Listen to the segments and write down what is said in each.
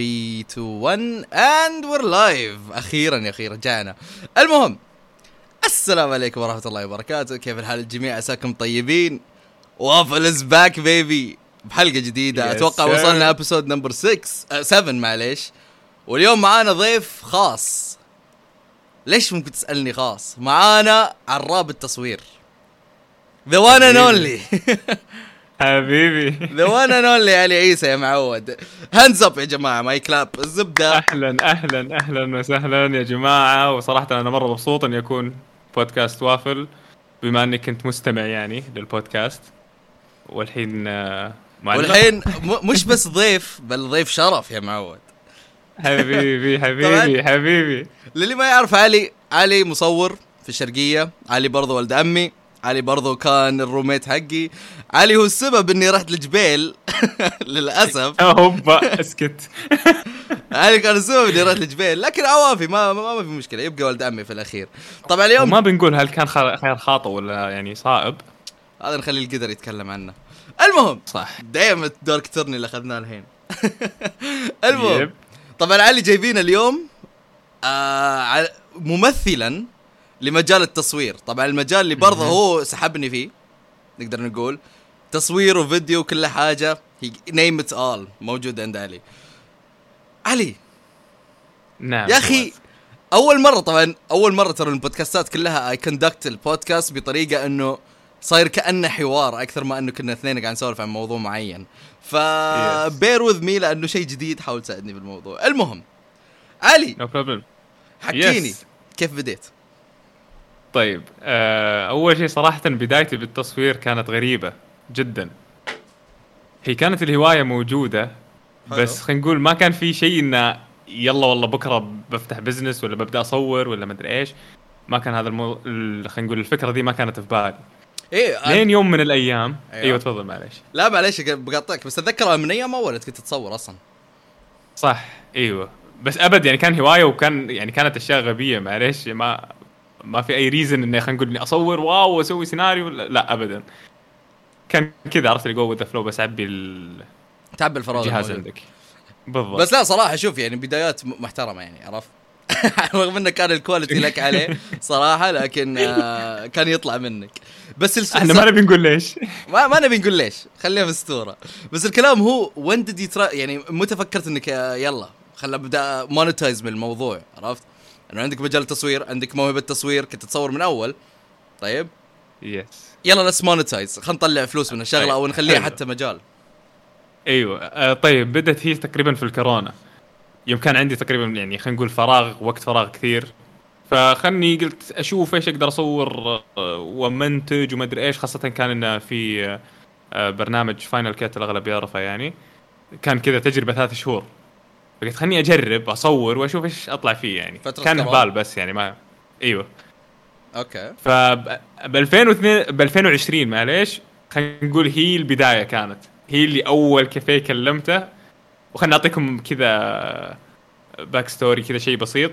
3 2 1 and we're live. أخيرا يا أخي رجعنا. المهم السلام عليكم ورحمة الله وبركاته. كيف الحال الجميع؟ عساكم طيبين. وافل is back baby بحلقة جديدة. Yes, أتوقع sir. وصلنا episode number 6 7 معليش. واليوم معانا ضيف خاص. ليش ممكن تسألني خاص؟ معانا عراب التصوير. the one and only حبيبي. the one and only علي عيسى يا معود. hands up يا جماعة ماي كلاب الزبده أهلا أهلا أهلا وسهلا يا جماعة. وصراحة أنا مرة مبسوط إني أكون بودكاست وافل بما إني كنت مستمع يعني للبودكاست والحين آه، معلق. والحين مش بس ضيف بل ضيف شرف يا معود. حبيبي حبيبي حبيبي. للي ما يعرف علي علي مصور في الشرقية علي برضو ولد عمي علي برضو كان الروميت حقي. علي هو السبب إني رحت لجبيل. للأسف. هوبا اسكت. علي كان السبب إني رحت لجبيل. لكن عوافي ما, ما, ما في مشكلة. يبقى ولد عمي في الأخير. طبعا اليوم وما بنقول هل كان خ- خير خاطئ ولا يعني صائب. هذا نخلي القدر يتكلم عنه. المهم صح. دايما دارك تورن اللي أخذناه الحين. المهم يب. طبعا علي جايبين اليوم آه ممثلا. لمجال التصوير. طبعا المجال اللي برضه. هو سحبني فيه نقدر نقول. تصوير وفيديو وكل حاجة name it all موجود عند علي. علي. نعم يا أخي أول مرة طبعا أول مرة ترى البودكاستات كلها I conduct البودكاست بطريقة إنه صاير كأنه حوار أكثر ما إنه كنا اثنين قاعد نسولف عن موضوع معين. ف. bear with me لأنه شيء جديد حاول تساعدني بالموضوع. المهم علي. no problem حكيني Yes. كيف بديت؟ طيب آه أول شيء صراحة بدايتي بالتصوير كانت غريبة جدا. هي كانت الهواية موجودة بس. خلينا نقول ما كان في شيء إنه يلا والله بكرة بفتح business ولا ببدأ أصور ولا مدري إيش. ما كان هذا المو... ال- خلينا نقول الفكرة دي ما كانت في بالي. إيه لين يوم من الأيام أيوة. إيوه تفضل معليش. لا معليش بقاطعك بس أتذكر من أيام أول كنت تصور أصلا. صح إيوه. بس أبد يعني كان هواية وكان يعني كانت أشياء غبية معليش ما ما في أي reason إني خلينا نقول إني أصور واو واسوي سيناريو لا, لا ابدا. كان كذا عرفت اللي go the flow بس عبي الجهاز تعب الفراغ الموجود. عندك. بالضبط. بس لا صراحة شوف يعني بدايات محترمة يعني عرفت؟ رغم إنه كان ال quality لك عليه صراحة لكن آه كان يطلع منك. بس الس... إحنا ما نبي نقول ليش. ما, ما نبي نقول ليش. خليها في بس الكلام هو when did يعني متى فكرت إنك آه، يلا خلنا ابدا monetize من الموضوع عرفت؟ إنه عندك مجال تصوير عندك موهبة تصوير كنت تصور من أول. طيب؟ yes يلا let's monetize خلينا نطلع فلوس من الشغلة أو نخليها. حتى مجال. أيوه. آه طيب بدت هي تقريبا في الكورونا. يوم كان عندي تقريبا يعني خلينا نقول فراغ وقت فراغ كثير. فخلني قلت أشوف إيش أقدر أصور آه، ومنتج وما أدري إيش. خاصة كان إنه في آه، آه، برنامج Final Cut الأغلب يعرفه يعني. كان كذا تجربة ثلاث شهور. فقلت خلني أجرب أصور وأشوف إيش أطلع فيه يعني. فترة كان في كورونا. بال بس يعني ما أيوه. okay. ف ب 2002 ب 2020 معليش خلينا نقول هي البداية كانت. هي اللي أول كافيه كلمته. وخلنا نعطيكم كذا back story كذا شيء بسيط.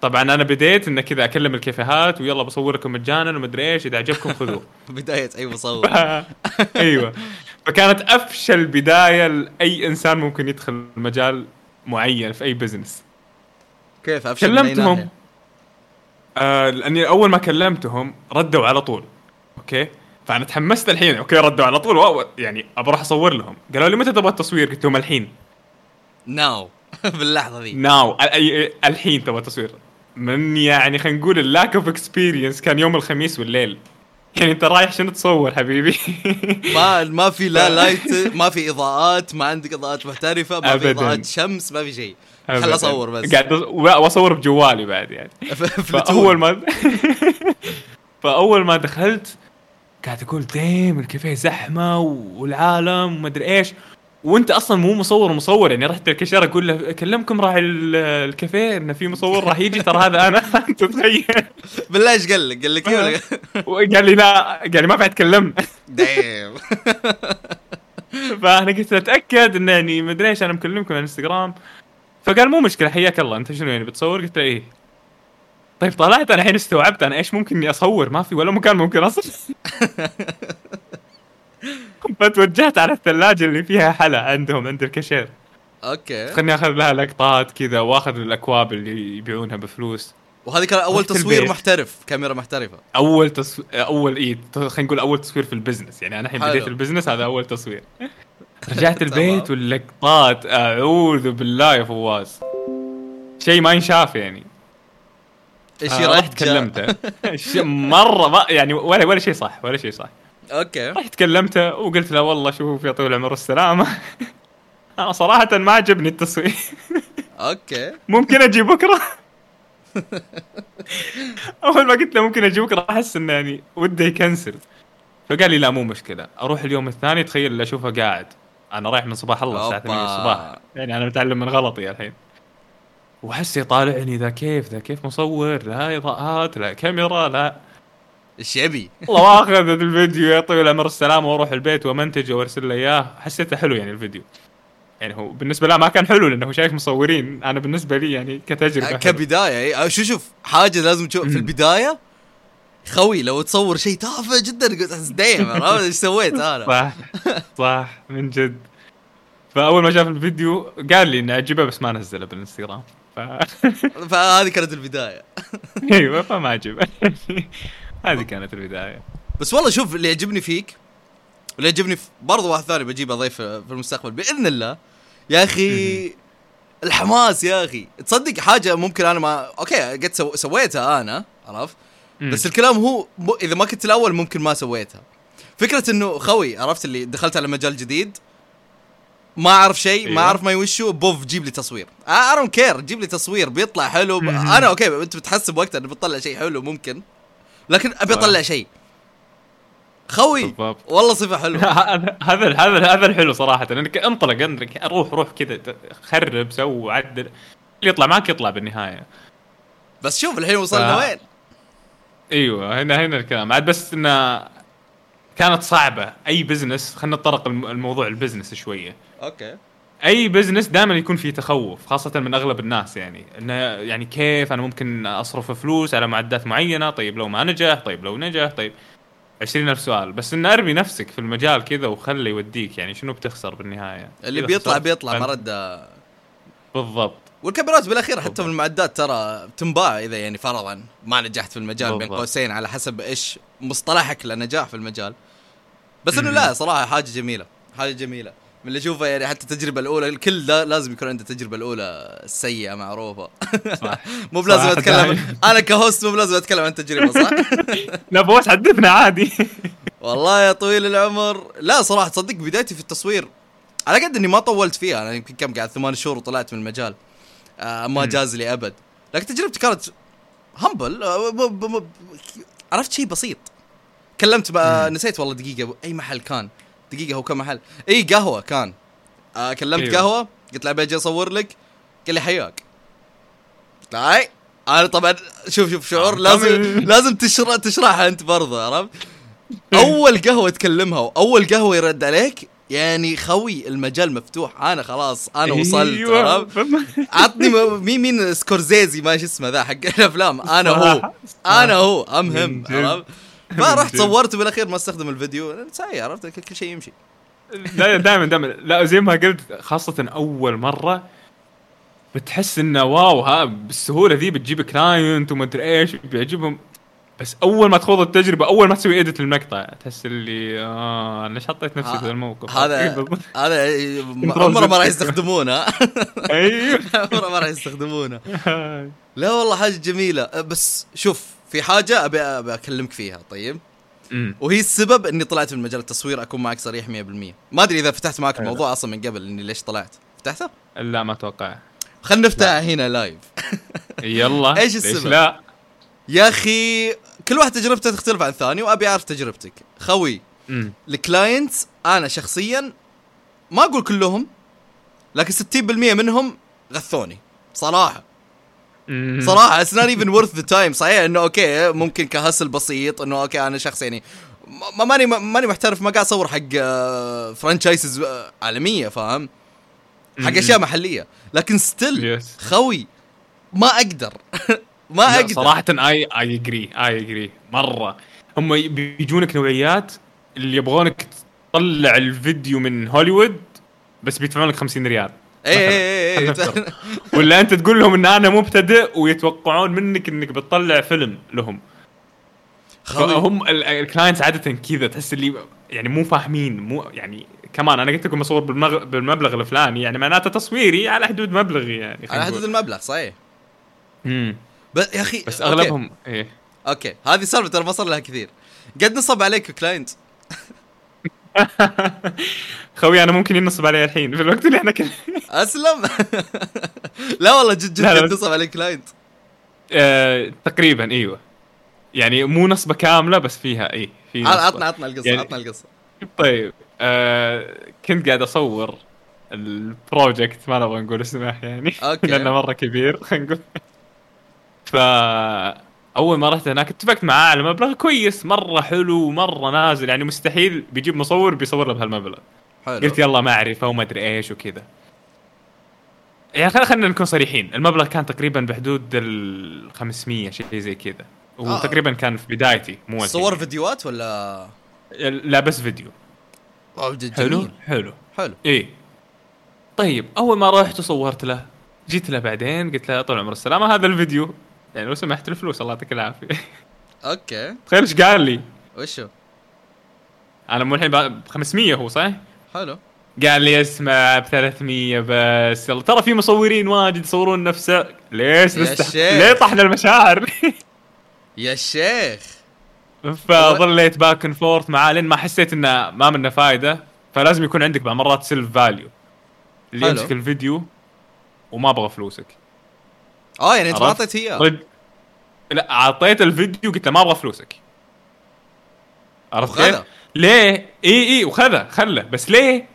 طبعا أنا بديت ان كذا أكلم الكافيهات ويلا بصور لكم مجانا ومدري إيش إذا عجبكم خذوه. بداية اي مصور أيوه. فكانت أفشل بداية لأي إنسان ممكن يدخل مجال معين في أي business كيف أفشل كلمتهم؟ آه لأني أول ما كلمتهم ردوا على طول okay؟ فأنا تحمست الحين okay ردوا على طول wow يعني أروح أصور لهم. قالوا لي متى تبغى التصوير؟ قلت لهم الحين. Now. باللحظة ذي. Now. الحين تبغى تصوير. من يعني خلينا نقول ال lack of experience كان يوم الخميس والليل. يعني انت رايح شنو تصور حبيبي؟ ما ما في لا light ما في إضاءات ما عندك إضاءات محترفة ما في. إضاءات شمس ما في شيء. خل. أصور بس. قاعد وأصور بجوالي بعد يعني. فأول ما فأول ما دخلت قاعد أقول damn الكافيه زحمة والعالم وما أدري إيش. وانت أصلا مو مصور مصور يعني رحت الكاشير أقول له اكلمكم راعي ال- الكافيه انه في مصور راح يجي ترى هذا أنا. أنت تخيل بالله إيش قال لك؟ قال لك ولا وقال لي لا قال لي ما بعد تكلمنا Damn. فأنا قلت اتاكد انه يعني ما أدري إيش أنا مكلمكم على الإنستغرام. فقال مو مشكلة حياك الله أنت شنو يعني بتصور؟ قلت له إيه. طيب طلعت أنا الحين استوعبت أنا إيش ممكن إني أصور؟ ما في ولا مكان ممكن أصور. فتوجهت على الثلاجة اللي فيها حلا عندهم عند الكاشير. Okay. خلني أخذ لها لقطات كذا وأخذ الأكواب اللي يبيعونها بفلوس. وهذه كان أول تصوير البيت. محترف كاميرا محترفة. أول تصوير أول إي خلينا نقول أول تصوير في ال business. يعني أنا الحين. بديت ال business هذا أول تصوير. رجعت البيت. واللقطات أعوذ بالله يا فواز. شيء ما ينشاف يعني. إيش آه، رحت كلمته ش- مرة ما يعني ولا ولا شيء صح ولا شيء صح. Okay. رحت كلمته وقلت له والله شوف يا طويل العمر والسلامه أنا صراحة ما عجبني التصوير. Okay. ممكن أجي بكرة؟ أول ما قلت له ممكن أجي بكرة أحس إنه يعني وده يكنسل. فقال لي لا مو مشكلة. أروح اليوم الثاني تخيل اللي أشوفه قاعد. أنا رايح من صباح الله الساعة 8 أوبا. الصباح. يعني أنا متعلم من غلطي الحين. وأحس يطالعني ذا كيف ذا كيف مصور لا إضاءات لا كاميرا لا. إيش يبي؟ والله واخذ الفيديو. يا طويل العمر السلامه وأروح البيت وامنتجه وأرسل له إياه. حسيته حلو يعني الفيديو. يعني هو بالنسبة له ما كان حلو لأنه شايف مصورين. أنا بالنسبة لي يعني كتجربة حلو. كبداية. اي شو شوف حاجة لازم تشوف. في. البداية خوي لو تصور شيء تافه جدا قلت damn. إيش سويت أنا؟ صح صح من جد. فأول ما شاف الفيديو قال لي انه عجبه بس ما نزله بالإنستغرام. ف... فهذه كانت البداية. أيوه فما عجبه هذه كانت البداية. بس والله شوف اللي يعجبني فيك واللي يعجبني في برضه واحد ثاني بجيبه ضيف في المستقبل بإذن الله. يا أخي الحماس يا أخي. تصدق حاجة ممكن أنا ما okay قد سو... سويتها أنا عرفت؟ بس الكلام هو م... إذا ما كنت الأول ممكن ما سويتها. فكرة إنه خوي عرفت اللي دخلت على مجال جديد ما أعرف شيء ما أيوة. أعرف ما وشه POV جيب لي تصوير. I don't care جيب لي تصوير بيطلع حلو ب... أنا okay أنت بتحسب وقتها إنه بتطلع شيء حلو ممكن. لكن أبي. أطلع شيء. خوي بالضبط. والله صفة حلوة. هذا هذا هذا الحلو صراحة. إنك انطلق انطلق. روح روح كذا خرب سو عدل. اللي يطلع معك يطلع بالنهاية. بس شوف الحين وصلنا ف- وين؟ أيوه هنا هنا الكلام. عاد بس إنه كانت صعبة. أي business خلينا نتطرق الم- الموضوع ال business شوية. Okay. أي business دائما يكون فيه تخوف خاصة من أغلب الناس يعني. انه يعني كيف أنا ممكن أصرف فلوس على معدات معينة؟ طيب لو ما نجح طيب لو نجح طيب. عشرين ألف سؤال. بس انه أرمي نفسك في المجال كذا وخلي يوديك يعني شنو بتخسر بالنهاية؟ اللي بيطلع بيطلع ما رد بالضبط. والكاميرات بالأخير حتى. في المعدات ترى تنباع إذا يعني فرضا ما نجحت في المجال بين بالضبط. قوسين على حسب إيش مصطلحك للنجاح في المجال. بس إنه. لا صراحة حاجة جميلة حاجة جميلة. من اللي اشوفه يعني حتى التجربة الأولى الكل لازم يكون عنده التجربه الأولى السيئه معروفه مو بلازم أتكلم. أنا كهوست مو بلازم أتكلم عن تجربة صح؟ لا بوس حدثنا عادي والله يا طويل العمر لا صراحة تصدق بدايتي في التصوير على قد إني ما طولت فيها أنا يمكن كم قاعد ثمان شهور وطلعت من المجال آه ما. جاز لي أبد لكن تجربتي كانت همبل آه عرفت شيء بسيط كلمت. نسيت والله دقيقة أي محل كان دقيقة هو كم محل. اي قهوة كان. آه كلمت أيوه. قهوة قلت له أبي أجي أصور لك. قال لي حياك. قلت له هاي أنا طبعا شوف شوف شعور آه، لازم. لازم تشرح تشرحها أنت برضه عرفت؟ أول قهوة تكلمها وأول قهوة يرد عليك يعني خوي المجال مفتوح. أنا خلاص أنا وصلت أيوة. عطني مين مين سكورسيزي ما شو اسمه ذا حق الأفلام. أنا هو. أنا هو. أمهم فرحت جد. صورت بالأخير ما استخدم الفيديو. ساي عرفت؟ كل- كل شيء يمشي. لا دائما دائما. لا زي ما قلت خاصة أول مرة بتحس إنه wow ها بالسهولة ذي بتجيب client وما أدري إيش بيعجبهم. بس أول ما تخوض التجربة أول ما تسوي edit للمقطع تحس اللي آه ليش حطيت نفسي في ذا الموقف؟ هذا بالضبط. هذا عمره ما راح يستخدمونه. أيوه. عمره ما راح يستخدمونه. لا والله حاجة جميلة. بس شوف في حاجة أبي أكلمك فيها طيب. وهي السبب إني طلعت من مجال التصوير أكون معك صريح 100% ما أدري إذا فتحت معك. الموضوع أصلا من قبل إني ليش طلعت؟ فتحته؟ لا ما أتوقع. خلينا نفتح هنا live يلا. ليش السبب؟ لا؟ يا أخي كل واحد تجربته تختلف عن الثاني وأبي أعرف تجربتك. خوي. ال clients أنا شخصيا ما أقول كلهم لكن 60% منهم غثوني. صراحة. صراحة it's not even worth the time صحيح إنه okay ممكن ك hustle بسيط إنه okay أنا شخص يعني ما ماني ماني محترف ما قاعد أصور حق آه، franchises آه، عالمية فاهم؟ حق. أشياء محلية. لكن still خوي. ما أقدر. ما أقدر. صراحة اي اي اجري اي اجري مرة. هم بيجونك نوعيات اللي يبغونك تطلع الفيديو من هوليوود بس بيدفعون لك 50 ريال. اي اي اي نفترض. ولا أنت تقول لهم إن أنا مبتدئ ويتوقعون منك إنك بتطلع فيلم لهم. هم ال clients عادة كذا تحس اللي يعني مو فاهمين مو يعني كمان أنا قلت لكم بالمغ... بالمبلغ الفلاني يعني معناته تصويري على حدود مبلغي يعني على حدود المبلغ صحيح. امم بس يا أخي بس okay. أغلبهم إيه. okay. هذه سالفة ترى ما صار لها كثير. قد نصب عليك client خوي أنا ممكن ينصب علي الحين في الوقت اللي إحنا كنا أسلم. لا والله جد جد لا، لا، قد بس- نصب عليك client آه، تقريبا إيوه. يعني مو نصبة كاملة بس فيها اي في. عطنا عطنا القصة يعني- عطنا القصة. طيب آه كنت قاعد أصور ال project ما نبغى نقول اسمه يعني okay. لأنه مرة كبير خلينا نقول. ف أول ما رحت هناك اتفقت معاه على مبلغ كويس مرة حلو مرة نازل يعني مستحيل بيجيب مصور بيصور له بهالمبلغ. حلو. قلت يلا معرفه وما أدري إيش وكذا. يعني خل- خلينا نكون صريحين. المبلغ كان تقريبا بحدود ال 500 شيء زي كذا. وتقريبا كان في بدايتي مو. صور فيديوهات ولا؟ لا بس فيديو. جد حلو؟ جميل. حلو. حلو. إيه. طيب أول ما رحت وصورت له جيت له بعدين قلت له طول عمر السلامة هذا الفيديو. يعني لو سمحت الفلوس الله يعطيك العافية. okay. تخيل إيش قال لي؟ وشو؟ أنا مو الحين ب 500 هو صح؟ حلو قال لي اسمع ب 300 بس يلا ترى في مصورين واجد يصورون نفسه ليش. شيخ. ليه طحنا المشاعر يا شيخ فظليت back and forth معاه لين ما حسيت إنه ما منه فايدة فلازم يكون عندك بعض مرات self value اللي. يمسك الفيديو وما أبغى فلوسك آه يعني أنت ما؟ أعطيت اياه لا أعطيت الفيديو قلت له ما أبغى فلوسك عرفت. كيف؟ ليه؟ إي إي وخذا خله بس ليه؟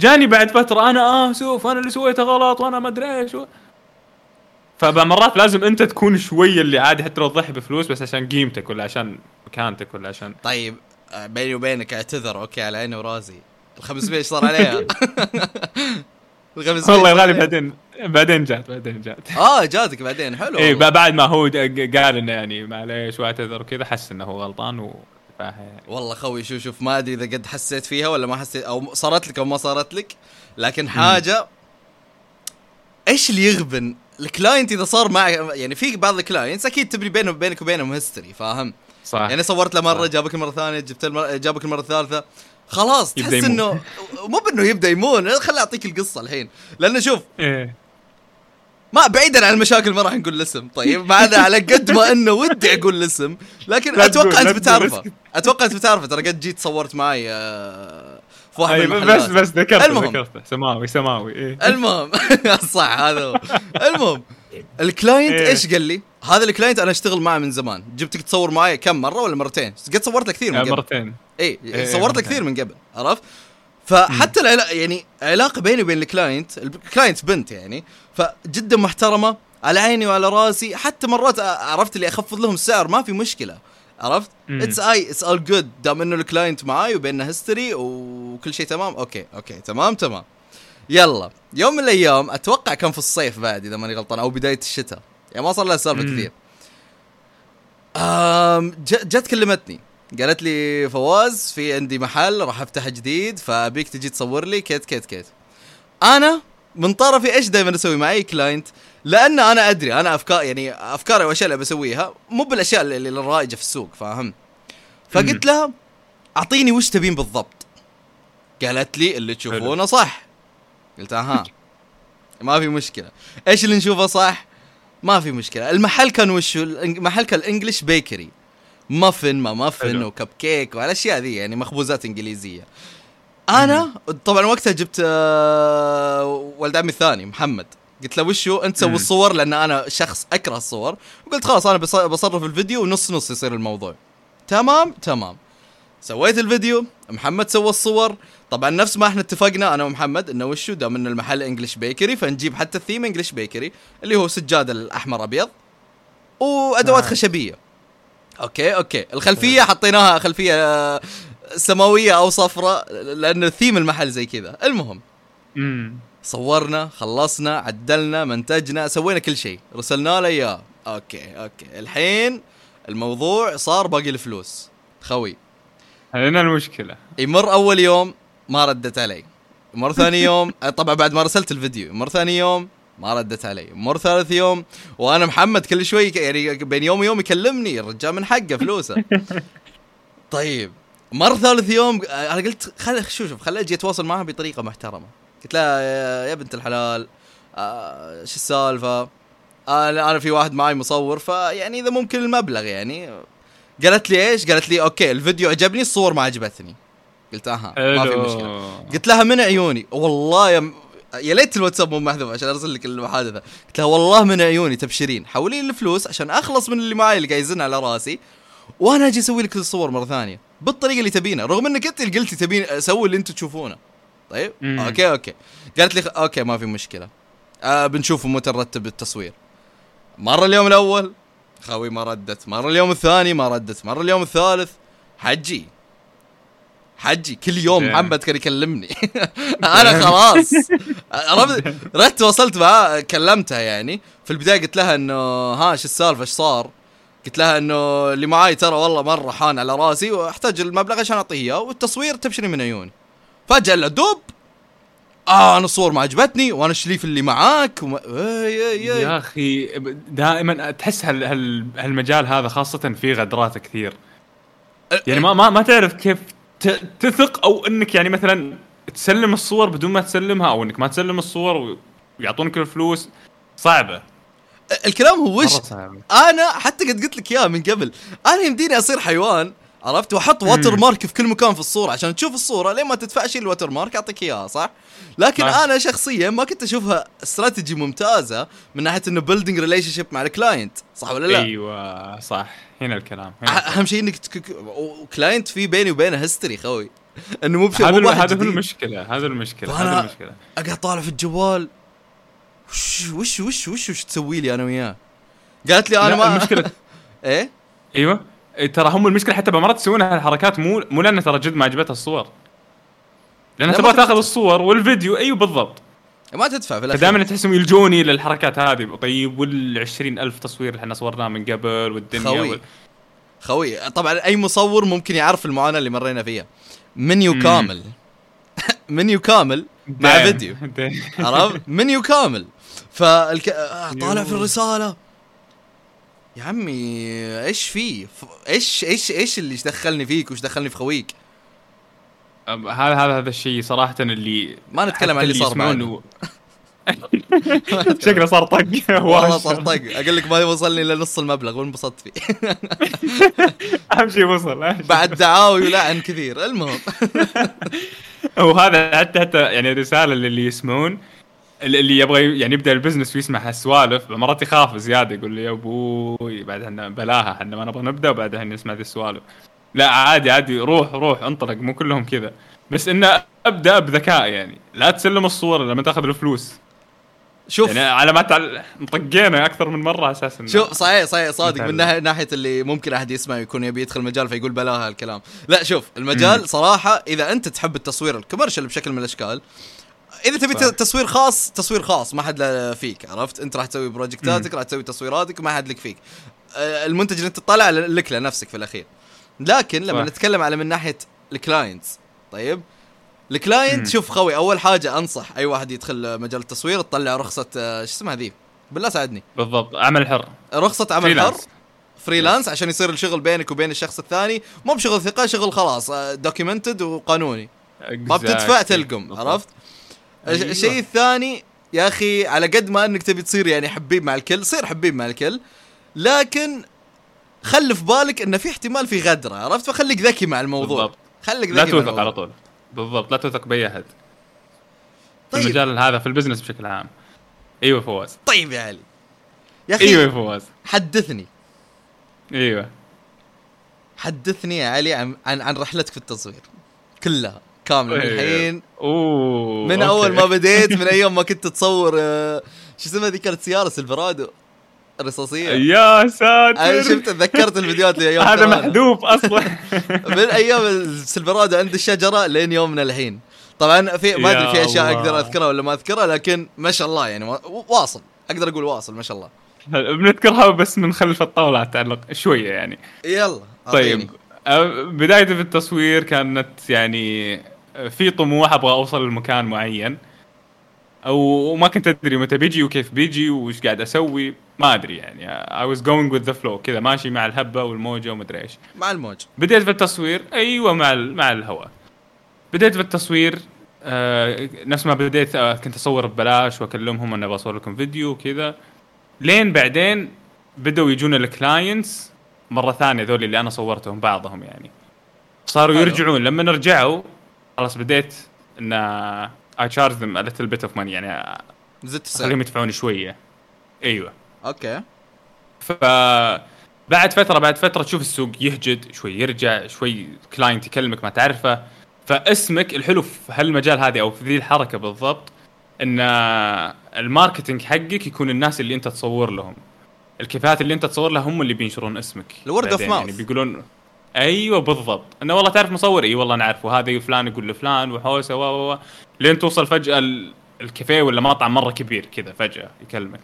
جاني بعد فترة أنا اسف أنا اللي سويته غلط وأنا ما أدري إيش و... فمرات لازم أنت تكون شوية اللي عادي حتى لو تضحي بفلوس بس عشان قيمتك ولا عشان مكانتك ولا عشان طيب آه، بيني وبينك أعتذر أوكي على عيني وراسي ال 500 إيش صار عليها؟ ال 500 والله عليها؟ بعدين بعدين جات بعدين جات آه جاتك بعدين حلو اي. بعد ما هو قال إنه يعني معليش وأعتذر وكذا حس إنه هو غلطان يعني والله خوي شوف شوف ما أدري إذا قد حسيت فيها ولا ما حسيت أو صارت لك أو ما صارت لك لكن حاجة إيش اللي يغبن؟ ال client إذا صار معك يعني في بعض ال clients أكيد تبني بينه بينك وبينهم history فاهم؟ صح. يعني صورت له مرة. جابك المره الثانية جبت المرة جابك المره الثالثه خلاص تحس. إنه مو بإنه يبدأ يمون خليني أعطيك القصة الحين. لأنه شوف إيه. ما بعيدا عن المشاكل ما راح نقول الاسم طيب هذا على قد ما إنه ودي أقول الاسم لكن أتوقع أنت بتعرفه. أتوقع أنت بتعرفه ترى قد جيت صورت معي في واحد من بس بس ذكرته المهم. ذكرته سماوي سماوي إيه المهم صح هذا هو المهم ال client إيه. إيش قال لي؟ هذا ال client أنا أشتغل معه من زمان جبتك تصور معي كم مرة ولا مرتين؟ قد صورت له كثير من آه، قبل مرتين اي إيه، صورت له. كثير من قبل عرفت؟ فحتى العلا... يعني علاقة بيني وبين ال client ال client بنت يعني فجدا محترمة على عيني وعلى راسي حتى مرات عرفت اللي أخفض لهم السعر ما في مشكلة عرفت؟ it's اي it's all good دام إنه ال client معاي وبيننا history وكل شيء تمام okay okay تمام تمام. يلا يوم من الأيام أتوقع كان في الصيف بعد إذا ماني غلطان أو بداية الشتاء. يعني ما صار لها سالفة. كثير. جت كلمتني. قالت لي فواز في عندي محل راح افتحه جديد فأبيك تجي تصور لي كيت كيت كيت. أنا من طرفي إيش دائما أسوي مع أي client لأن أنا أدري أنا افكار يعني أفكاري والاشياء اللي بسويها مو بالأشياء اللي الرائجه في السوق فاهم؟ فقلت لها أعطيني وش تبين بالضبط. قالت لي اللي تشوفونه صح. قلت أها ما في مشكلة. إيش اللي نشوفه صح؟ ما في مشكلة. المحل كان وشو المحل كان ال English bakery muffin ما مافن. وكب كيك والأشياء ذي يعني مخبوزات إنجليزية. أنا طبعا وقتها جبت آه، ولد عمي الثاني محمد. قلت له وشو؟ أنت سوي. الصور لأن أنا شخص أكره الصور. وقلت خلاص أنا بص- بصرف الفيديو ونص نص يصير الموضوع. تمام؟ تمام. سويت الفيديو محمد سوى الصور. طبعا نفس ما إحنا اتفقنا أنا ومحمد إنه وشو؟ دام إن المحل English bakery فنجيب حتى ال theme English bakery اللي هو سجاد الأحمر أبيض وأدوات آه. خشبية. okay okay. الخلفية حطيناها خلفية آه، سماوية أو صفراء لأن ثيم المحل زي كذا. المهم امم صورنا خلصنا عدلنا منتجنا سوينا كل شيء. رسلنا له إياه. okay okay. الحين الموضوع صار باقي الفلوس. خوي. هنا المشكلة. يمر أول يوم ما ردت علي. مر ثاني يوم طبعا بعد ما رسلت الفيديو. مر ثاني يوم ما ردت علي. مر ثالث يوم وأنا محمد كل شوي يعني بين يوم ويوم يكلمني الرجال من حقه فلوسه. طيب مر ثالث يوم أنا قلت خل شوف شوف خلي أجي أتواصل معها بطريقة محترمة. قلت لها يا, يا بنت الحلال آه شو السالفة؟ أنا أنا في واحد معي مصور فيعني إذا ممكن المبلغ يعني. قالت لي إيش؟ قالت لي okay الفيديو عجبني الصور ما عجبتني. قلت أها ما في مشكلة. قلت لها من عيوني؟ والله يا يا ليت الواتساب مو محذوف عشان أرسل لك المحادثة. قلت لها والله من عيوني تبشرين. حولي لي الفلوس عشان أخلص من اللي معي اللي قاعد يزن على رأسي وأنا أجي أسوي لك الصور مرة ثانية بالطريقة اللي تبينها رغم إنك أنت اللي قلتي تبين أسوي اللي أنتم تشوفونه. طيب؟ مم. أوكي أوكي. قالت لي أوكي ما في مشكلة. آه بنشوف متى نرتب التصوير. مرة اليوم الأول خوي ما ردت. مرة اليوم الثاني ما ردت. مرة اليوم الثالث حجي. حجي كل يوم محمد كان يكلمني. أنا خلاص. رحت وصلت معاه كلمتها يعني. في البداية قلت لها إنه ها شو السالفة؟ إيش صار؟ قلت لها إنه اللي معاي ترى والله مرة حان على رأسي وأحتاج المبلغ عشان اعطيه اياه والتصوير تبشري من عيوني. فجأة الا دب آه أنا الصور ما عجبتني وأنا الشريف اللي معاك؟ وما... اي اي اي يا أخي دائما تحس هال... هال... هالمجال هذا خاصة فيه غدرات كثير. يعني ما ما, ما تعرف كيف. تثق أو إنك يعني مثلا تسلم الصور بدون ما تسلمها أو إنك ما تسلم الصور ويعطونك الفلوس. صعبة. الكلام هو وش؟ أنا حتى قد قلت لك اياه من قبل. أنا يمديني أصير حيوان عرفت؟ واحط watermark في كل مكان في الصورة عشان تشوف الصورة لين ما تدفع شيء ال watermark اعطيك إياها صح؟ لكن ما. أنا شخصيا ما كنت أشوفها استراتيجي ممتازة من ناحية إنه building relationship مع ال client صح ولا لا؟ أيوه صح. هنا الكلام هنا أهم شيء إنك تك... client في بيني وبينه history خوي. إنه مو بشيء هذا هذا هو المشكلة هذا المشكلة هذا المشكلة. أقعد طالع في الجوال. وش وش وش وش, وش تسوي لي أنا وياه؟ قالت لي أنا ما المشكلة إيه؟ أيوه. ترى هم المشكلة حتى بمرات يسوون هالحركات مو مو لأن ترى جد ما عجبتها الصور. لأن تبغى تاخذ الصور والفيديو أيوه بالضبط. ما تدفع في الأخير. دائما تحسهم يلجوني للحركات هذه. طيب وال ألف تصوير اللي إحنا صورناه من قبل والدنيا خوي. وال... خوي. طبعا أي مصور ممكن يعرف المعاناة اللي مرينا فيها. منيو مم. كامل منيو كامل مع فيديو. عرفت؟ منيو كامل فالك... طالع في الرسالة. يا عمي إيش فيه إيش إيش إيش اللي دخلني فيك وش دخلني في خويك؟ هذا هذا هذا الشيء صراحة اللي ما نتكلم عن اللي صار معنا شكله صار طق. والله صار طق. أقول لك ما وصلني الا نص المبلغ وانبسطت فيه؟ أهم شيء وصل بعد دعاوي ولعن كثير المهم. وهذا حتى حتى يعني رسالة للي يسمعون. اللي يبغى يعني يبدأ البزنس ويسمع هالسوالف مرات يخاف زيادة يقول لي يا أبوي بعد إحنا بلاها إحنا ما نبغى نبدأ وبعدها نسمع ذي السوالف. لا عادي عادي روح روح انطلق مو كلهم كذا. بس انه أبدأ بذكاء يعني لا تسلم الصور لما تأخذ الفلوس. شوف. يعني على ما تعل... طقينا أكثر من مرة أساسا شوف صحيح صحيح صادق من ناحيه اللي ممكن أحد يسمع يكون يبي يدخل المجال فيقول بلاها الكلام لا شوف المجال. صراحة إذا أنت تحب التصوير ال commercial بشكل من الأشكال إذا تبي تصوير خاص تصوير خاص ما حد فيك عرفت؟ أنت راح تسوي project اتك راح تسوي تصويراتك ما حد لك فيك. آه، المنتج اللي أنت تطلع لك لنفسك في الأخير. لكن لما صح. نتكلم على من ناحية ال clients طيب؟ ال client شوف خوي أول حاجة أنصح أي واحد يدخل مجال التصوير تطلع رخصة آه، شو اسمها ذي بالله ساعدني. بالضبط عمل حر. رخصة عمل freelance. حر freelance عشان يصير الشغل بينك وبين الشخص الثاني. مو بشغل ثقة شغل خلاص documented آه، وقانوني. ما بتدفع تلقم عرفت؟ أيوة. الشيء الثاني يا أخي على قد ما إنك تبي تصير يعني حبيب مع الكل صير حبيب مع الكل لكن خلي في بالك إنه في احتمال في غدرة عرفت؟ فخليك ذكي مع الموضوع. بالضبط. خليك ذكي لا توثق على طول. بالضبط لا توثق بأي أحد. طيب. في المجال هذا في ال business بشكل عام. أيوه فواز. طيب يا علي. يا أخي أيوه يا فواز. حدثني. أيوه. حدثني يا علي عن عن رحلتك في التصوير. كلها. كامله من الحين؟ أوه من أوكي. أول ما بديت من أيام ما كنت تصور آه، شو اسمها ذي كانت سيارة Silverado؟ الرصاصية. يا ساتر. أنا شفت تذكرت الفيديوهات أيام هذا محذوف أصلا. من أيام ال Silverado عند الشجرة لين يومنا الحين. طبعا في ما أدري في أشياء أقدر أذكرها ولا ما أذكرها لكن ما شاء الله يعني واصل. أقدر أقول واصل ما شاء الله. بنذكرها بس من خلف الطاولة تعلق شوية يعني. يلا طيب. بدايتي في التصوير كانت يعني في طموح أبغى أوصل لمكان معين. أو ما كنت أدري متى بيجي وكيف بيجي وش قاعد أسوي. ما أدري يعني. I was going with the flow كذا ماشي مع الهبة والموجة ومدري إيش. مع الموج بديت في التصوير. أيوه مع مع الهواء. بديت في التصوير آه نفس ما بديت آه كنت أصور ببلاش وأكلمهم أنا بصور لكم فيديو وكذا. لين بعدين بدوا يجون ال clients مرة ثانية ذول اللي أنا صورتهم بعضهم يعني. صاروا. يرجعون. لما رجعوا خلاص بديت إن I charge them a little bit of money يعني زدت أخليهم يدفعون شوية. أيوه. أوكي. ف بعد فترة بعد فترة تشوف السوق يهجد شوي يرجع شوي client يكلمك ما تعرفه. فاسمك الحلو في هالمجال هذه أو في ذي الحركة بالضبط إن ال marketing حقك يكون الناس اللي أنت تصور لهم. الكفاءات اللي أنت تصور لها هم اللي بينشرون اسمك. ال word of mouth. يعني بيقولون أيوه بالضبط. إنه والله تعرف مصور؟ إي والله نعرفه هذا فلان يقول لفلان وحوسة و و لين توصل فجأة ال- الكافيه ولا مطعم مرة كبير كذا فجأة يكلمك.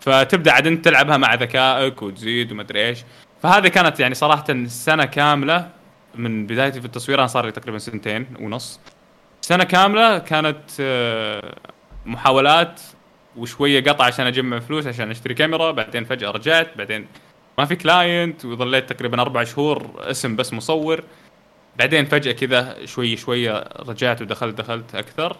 فتبدأ عاد أنت تلعبها مع ذكائك وتزيد ومدري إيش. فهذه كانت يعني صراحة سنة كاملة من بدايتي في التصوير. أنا صار لي تقريبا سنتين ونص. سنة كاملة كانت آه، محاولات وشوية قطع عشان أجمع فلوس عشان أشتري كاميرا بعدين فجأة رجعت بعدين ما في client وظليت تقريبا أربع شهور اسم بس مصور. بعدين فجأة كذا شوي شوية رجعت ودخلت دخلت أكثر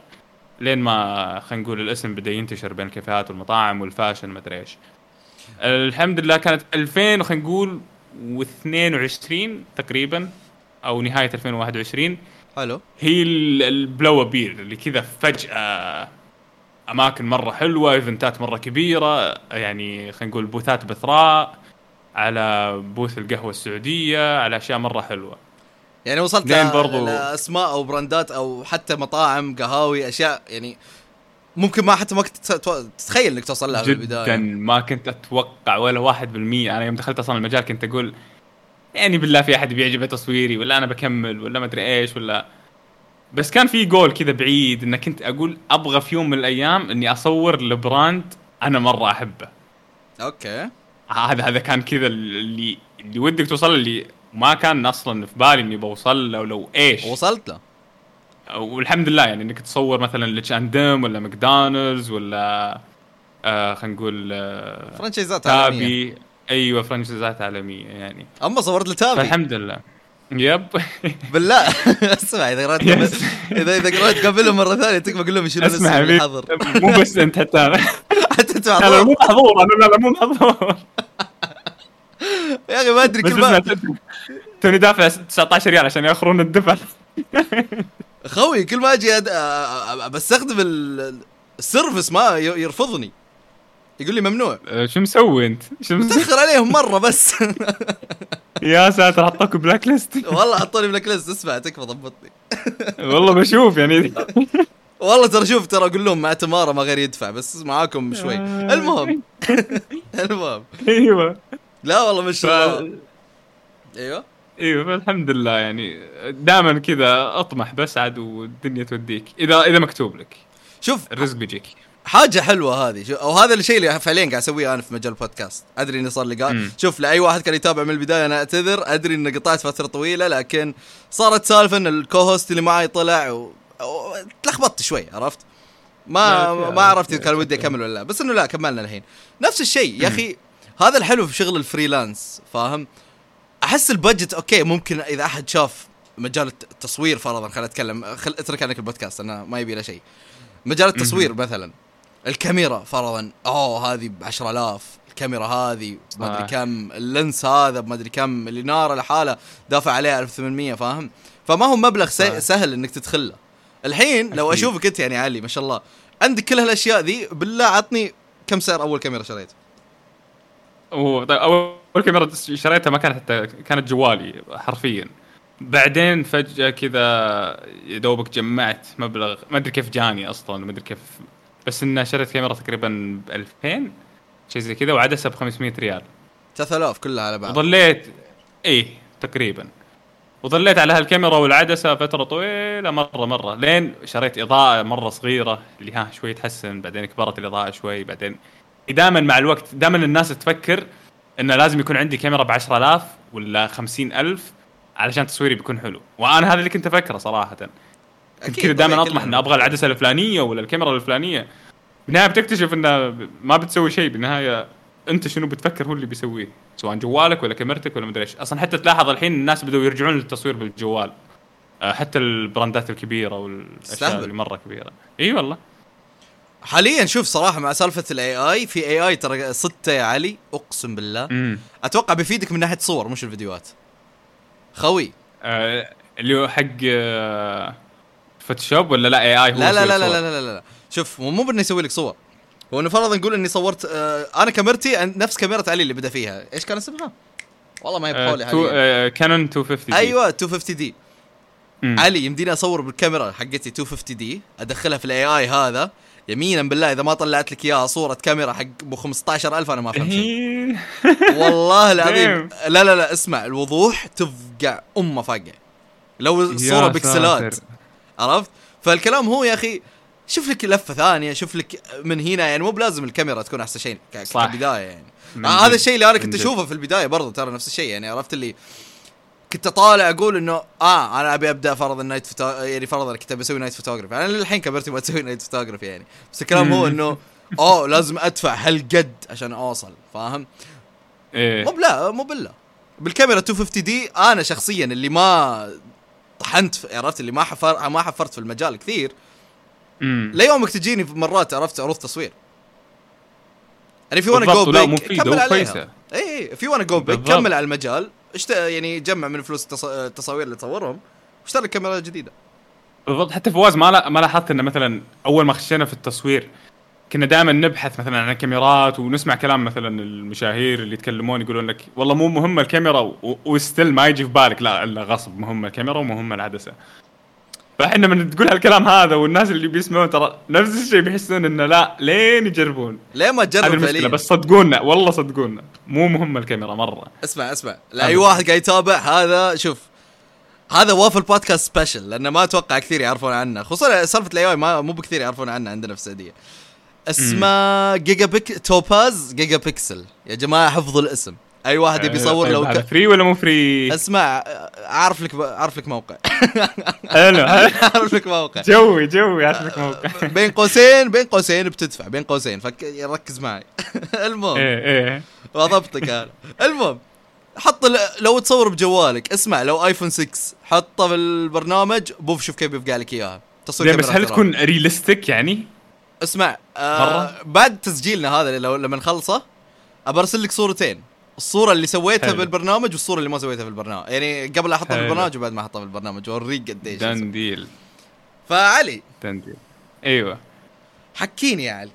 لين ما خلينا نقول الاسم بدأ ينتشر بين الكافيهات والمطاعم وال fashion ما أدري إيش. الحمد لله كانت 2000 خلينا نقول و22 تقريبا أو نهاية 2021 حلو. هي ال- blue pair اللي كذا فجأة أماكن مرة حلوة event ات مرة كبيرة يعني خلينا نقول booth ات بثراء. على booth القهوة السعودية على أشياء مرة حلوة. يعني وصلت برضو- لاسماء أو brand ات أو حتى مطاعم قهاوي أشياء يعني ممكن ما حتى ما كنت تت- تتخيل إنك توصل لها في البداية. جدا ما كنت أتوقع ولا واحد بالمية. أنا يوم دخلت أصلا المجال كنت أقول يعني بالله في أحد بيعجبه تصويري ولا أنا بكمل ولا ما أدري إيش ولا. بس كان في جول كذا بعيد إن كنت أقول أبغى في يوم من الأيام إني أصور ل brand أنا مرة أحبه. أوكي. هذا هذا كان كذا اللي اللي ودك توصل اللي ما كان أصلا في بالي إني بوصل له ولو إيش. وصلت له. والحمد لله يعني إنك تصور مثلا ل Etch and Dim ولا ماكدونالدز ولا آه خلينا نقول آه franchise ات عالمية. تابي أيوه franchise ات عالمية يعني. أما صورت لتابي. فالحمد لله. Yep. بالله. اسمع إذا قرأت. اذا إذا قرأت قبلهم مرة ثانية تكفى أقول لهم يشيلون اسمع الحظر. مو بس أنت حتى. أنا حتى انت أنا. مو محظور أنا لا لا مو محظور يا أخي ما أدري كل ما توني دافع 19 ريال عشان يأخرون الدفع. خوي كل ما أجي بستخدم ال- ال service ما يرفضني. يقول لي ممنوع. شو مسوي أنت؟ شو مسوي؟ متأخر عليهم مرة بس. يا ساتر حطوك black list. والله حطوني بلاك ليست اسمع تكفى ضبطني. والله بشوف يعني. والله ترى شوف ترى أقول لهم مع تمارا ما غير يدفع بس معاكم شوي. المهم. المهم. أيوه. لا والله الله. أيوه. أيوه فالحمد لله يعني. دائما كذا أطمح بس عاد والدنيا توديك. اذا إذا مكتوب لك. شوف الرزق بيجيك. حاجة حلوة هذه. شو- أو هذا الشيء اللي فعليا قاعد أسويه أنا في مجال البودكاست. أدري إني صار لي قا... مم. شوف لأي واحد كان يتابع من البداية أنا أعتذر. أدري اني قطعت فترة طويلة لكن صارت سالفة إن ال co-host اللي معي طلع و... و... تلخبطت شوي عرفت؟ ما ما عرفت إذا كان ودي أكمل ولا لا. بس إنه لا كملنا الحين. نفس الشيء يا أخي هذا الحلو في شغل ال freelance فاهم؟ أحس ال budget okay ممكن إذا أحد شاف مجال الت- التصوير فرضا خلينا أتكلم خل أترك عنك البودكاست أنا ما يبي له شيء. مجال التصوير مثلا. الكاميرا فرضا. اوه هذه ب 10000 الكاميرا هذه ما أدري صح. كم. ال lens هذا ما أدري كم. الاناره لحالها دافع عليها 1800 فاهم؟ فما هو مبلغ. سي- سهل إنك تدخله. الحين لو أكيد. أشوفك أنت يعني علي ما شاء الله عندك كل هالأشياء ذي بالله عطني كم سعر أول كاميرا شريت؟ هو طيب أول كاميرا شريتها ما كانت حتى كانت جوالي حرفيا. بعدين فجأة كذا يا دوبك جمعت مبلغ ما أدري كيف جاني أصلا ما أدري كيف بس اني شريت كاميرا تقريبا ب 2000 شيء زي كذا وعدسه ب 500 ريال 3000 كلها على بعض. وظليت إيه تقريبا. وظليت على هالكاميرا والعدسة فترة طويلة مرة مرة. لين شريت إضاءة مرة صغيرة اللي ها شوي تحسن بعدين كبرت الإضاءة شوي بعدين دائما مع الوقت دائما الناس تفكر إنه لازم يكون عندي كاميرا ب 10000 ولا 50000 علشان تصويري بيكون حلو. وأنا هذا اللي كنت أفكره صراحة. كذا دائما أطمح. اني أبغى العدسة الفلانية ولا الكاميرا الفلانية. بالنهاية بتكتشف انها ما بتسوي شيء. بالنهاية أنت شنو بتفكر هو اللي بيسويه؟ سواء جوالك ولا كاميرتك ولا مدري إيش. أصلا حتى تلاحظ الحين الناس بدأوا يرجعون للتصوير بالجوال. آه، حتى البراندات الكبيرة والأشياء. اللي مرة كبيرة. إي والله. حاليا شوف صراحة مع سالفة الاي اي في اي اي ترى صدته يا علي أقسم بالله. امم أتوقع بيفيدك من ناحية صور مش الفيديوهات. خوي. آه اللي هو حق آه فوتوشوب ولا لا AI هو لا لا لا لا؟ لا لا لا لا شوف مو بإنه يسوي لك صور هو إنه فرضا نقول إني صورت آه أنا كاميرتي نفس كاميرا علي اللي بدأ فيها إيش كان اسمها؟ والله ما هي آه بحولي حاليا Canon 250 D. أيوه 250 D مم. علي يمديني أصور بالكاميرا حقتي 250 D أدخلها في ال AI هذا يمينا بالله إذا ما طلعت لك إياها صورة كاميرا حق أبو 15000 أنا ما أفهم شيء إيه. والله العظيم. لا لا لا اسمع الوضوح تفقع أمه فقع لو الصورة بكسلات. عرفت فالكلام هو يا أخي شوف لك لفة ثانية شوف لك من هنا يعني مو بلازم الكاميرا تكون أحسن شيء. كبداية يعني آه هذا. الشيء اللي أنا كنت. أشوفه في البداية برضو ترى نفس الشيء يعني عرفت اللي كنت طالع أقول إنه آه أنا أبي أبدأ فرض ال night photo يعني فرض أنا كنت بسوي night photography أنا للحين كبرت ما أسوي night photography يعني بس الكلام هو. إنه أوه لازم أدفع هالقد عشان أوصل فاهم؟ إيه مو بلا مو بالله بالكاميرا 250 D أنا شخصيا اللي ما طحنت عرفت اللي ما حفر ما حفرت في المجال كثير. ليومك تجيني مرات عرفت عروض تصوير يعني في وأنا جو كمل عليها. اي في وأنا جو بالضبط. كمل على المجال اشت... يعني جمع من فلوس التص... التصاوير اللي تصورهم واشتري كاميرا جديدة بالضبط حتى فواز ما لا ما لاحظت إنه مثلا أول ما خشينا في التصوير كنا دائما نبحث مثلا عن الكاميرات ونسمع كلام مثلا المشاهير اللي يتكلمون يقولون لك والله مو مهمه الكاميرا و still ما يجي في بالك. لا إلا غصب. مهمه الكاميرا ومهمه العدسة. فإحنا من تقول هالكلام هذا والناس اللي بيسمعون ترى نفس الشيء بيحسون إنه لا لين يجربون. ليه ما هذه تجرب المشكلة. فعليا بس صدقونا والله صدقونا. مو مهمه الكاميرا مرة. اسمع اسمع. لأي واحد قاعد يتابع هذا شوف هذا وافل بودكاست special لأنه ما أتوقع كثير يعرفون عنه خصوصا سالفة ال AI ما مو بكثير يعرفون عنه عندنا في السعودية. اسمه Giga pic Topaz Gigapixel يا جماعة حفظوا الاسم. أي واحد يبي يصور لو هذا ك... فري ولا مو فري؟ اسمع اعرف لك اعرف لك موقع. حلو اعرف لك موقع. جوي جوي اعرف موقع. بين قوسين بين قوسين بتدفع بين قوسين. فركز معي. المهم. إيه إيه. وضبطك أنا المهم حط لو تصور بجوالك اسمع لو ايفون 6 حطه في البرنامج بوف شوف كيف بيفقع لك إياها. تصوير بس هل. تكون realistic يعني؟ اسمع آه مرة؟ بعد تسجيلنا هذا لو لما نخلصه ابرسل لك صورتين. الصورة اللي سويتها حلو. بالبرنامج والصورة اللي ما سويتها في البرنامج يعني قبل أحطها في. البرنامج وبعد ما أحطها في البرنامج أوريك قديش done deal فعلي. done deal أيوه. حكيني يا علي.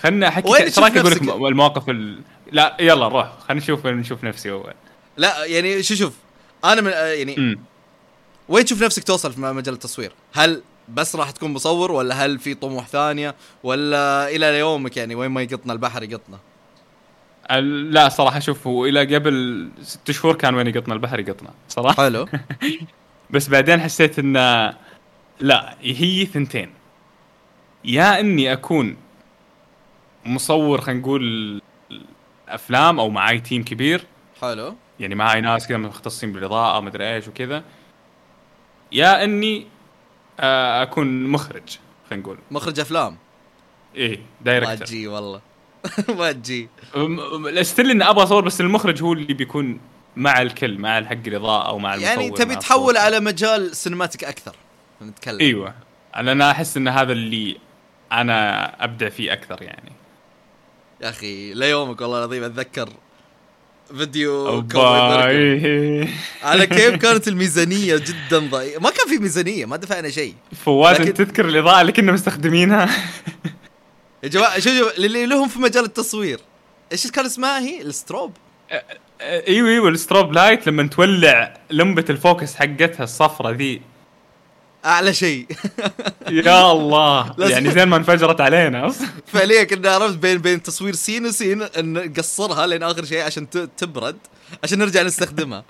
خلنا أحكي إيش رايك أقول لك؟ المواقف ال... لا يلا روح. خلينا نشوف نشوف نفسي أول. لا يعني شو شوف أنا من يعني امم وين تشوف نفسك توصل في مجال التصوير؟ هل بس راح تكون مصور ولا هل في طموح ثانية ولا إلى يومك يعني وين ما يقطنا البحر يقطنا؟ لا صراحة شوف هو إلى قبل ست شهور كان وين يقطنا البحر يقطنا صراحة. حلو. بس بعدين حسيت انه لا هي ثنتين. يا إني أكون مصور خلينا نقول أفلام أو معاي team كبير. حلو. يعني معاي ناس كذا مختصين بالإضاءة مدري إيش وكذا. يا إني أكون مخرج خلينا نقول. مخرج أفلام؟ إيه ما director تجي والله. ما تجي. still اني أبغى أصور بس المخرج هو اللي بيكون مع الكل مع الحق الإضاءة أو مع المصور يعني تبي تحول. على مجال cinematic أكثر نتكلم. إيوه. أنا أنا أحس إن هذا اللي أنا أبدع فيه أكثر يعني. يا أخي ليومك والله العظيم أتذكر فيديو. إيه. على كيف كانت الميزانية جدا ضئيلة؟ ما كان في ميزانية ما دفعنا شيء. فواز لكن- تذكر الإضاءة اللي كنا مستخدمينها؟ يا جماعة شوف شوف اللي لهم في مجال التصوير. إيش كان اسمها هي؟ ال strobe؟ أيوه أيوه ال strobe light لما تولع لمبة ال focus حقتها الصفرة ذي. أعلى شيء. يا الله. يعني زين ما انفجرت علينا. فعليا كنا عرفت بين بين تصوير سين وسين إن نقصرها لين آخر شيء عشان تبرد عشان نرجع نستخدمها.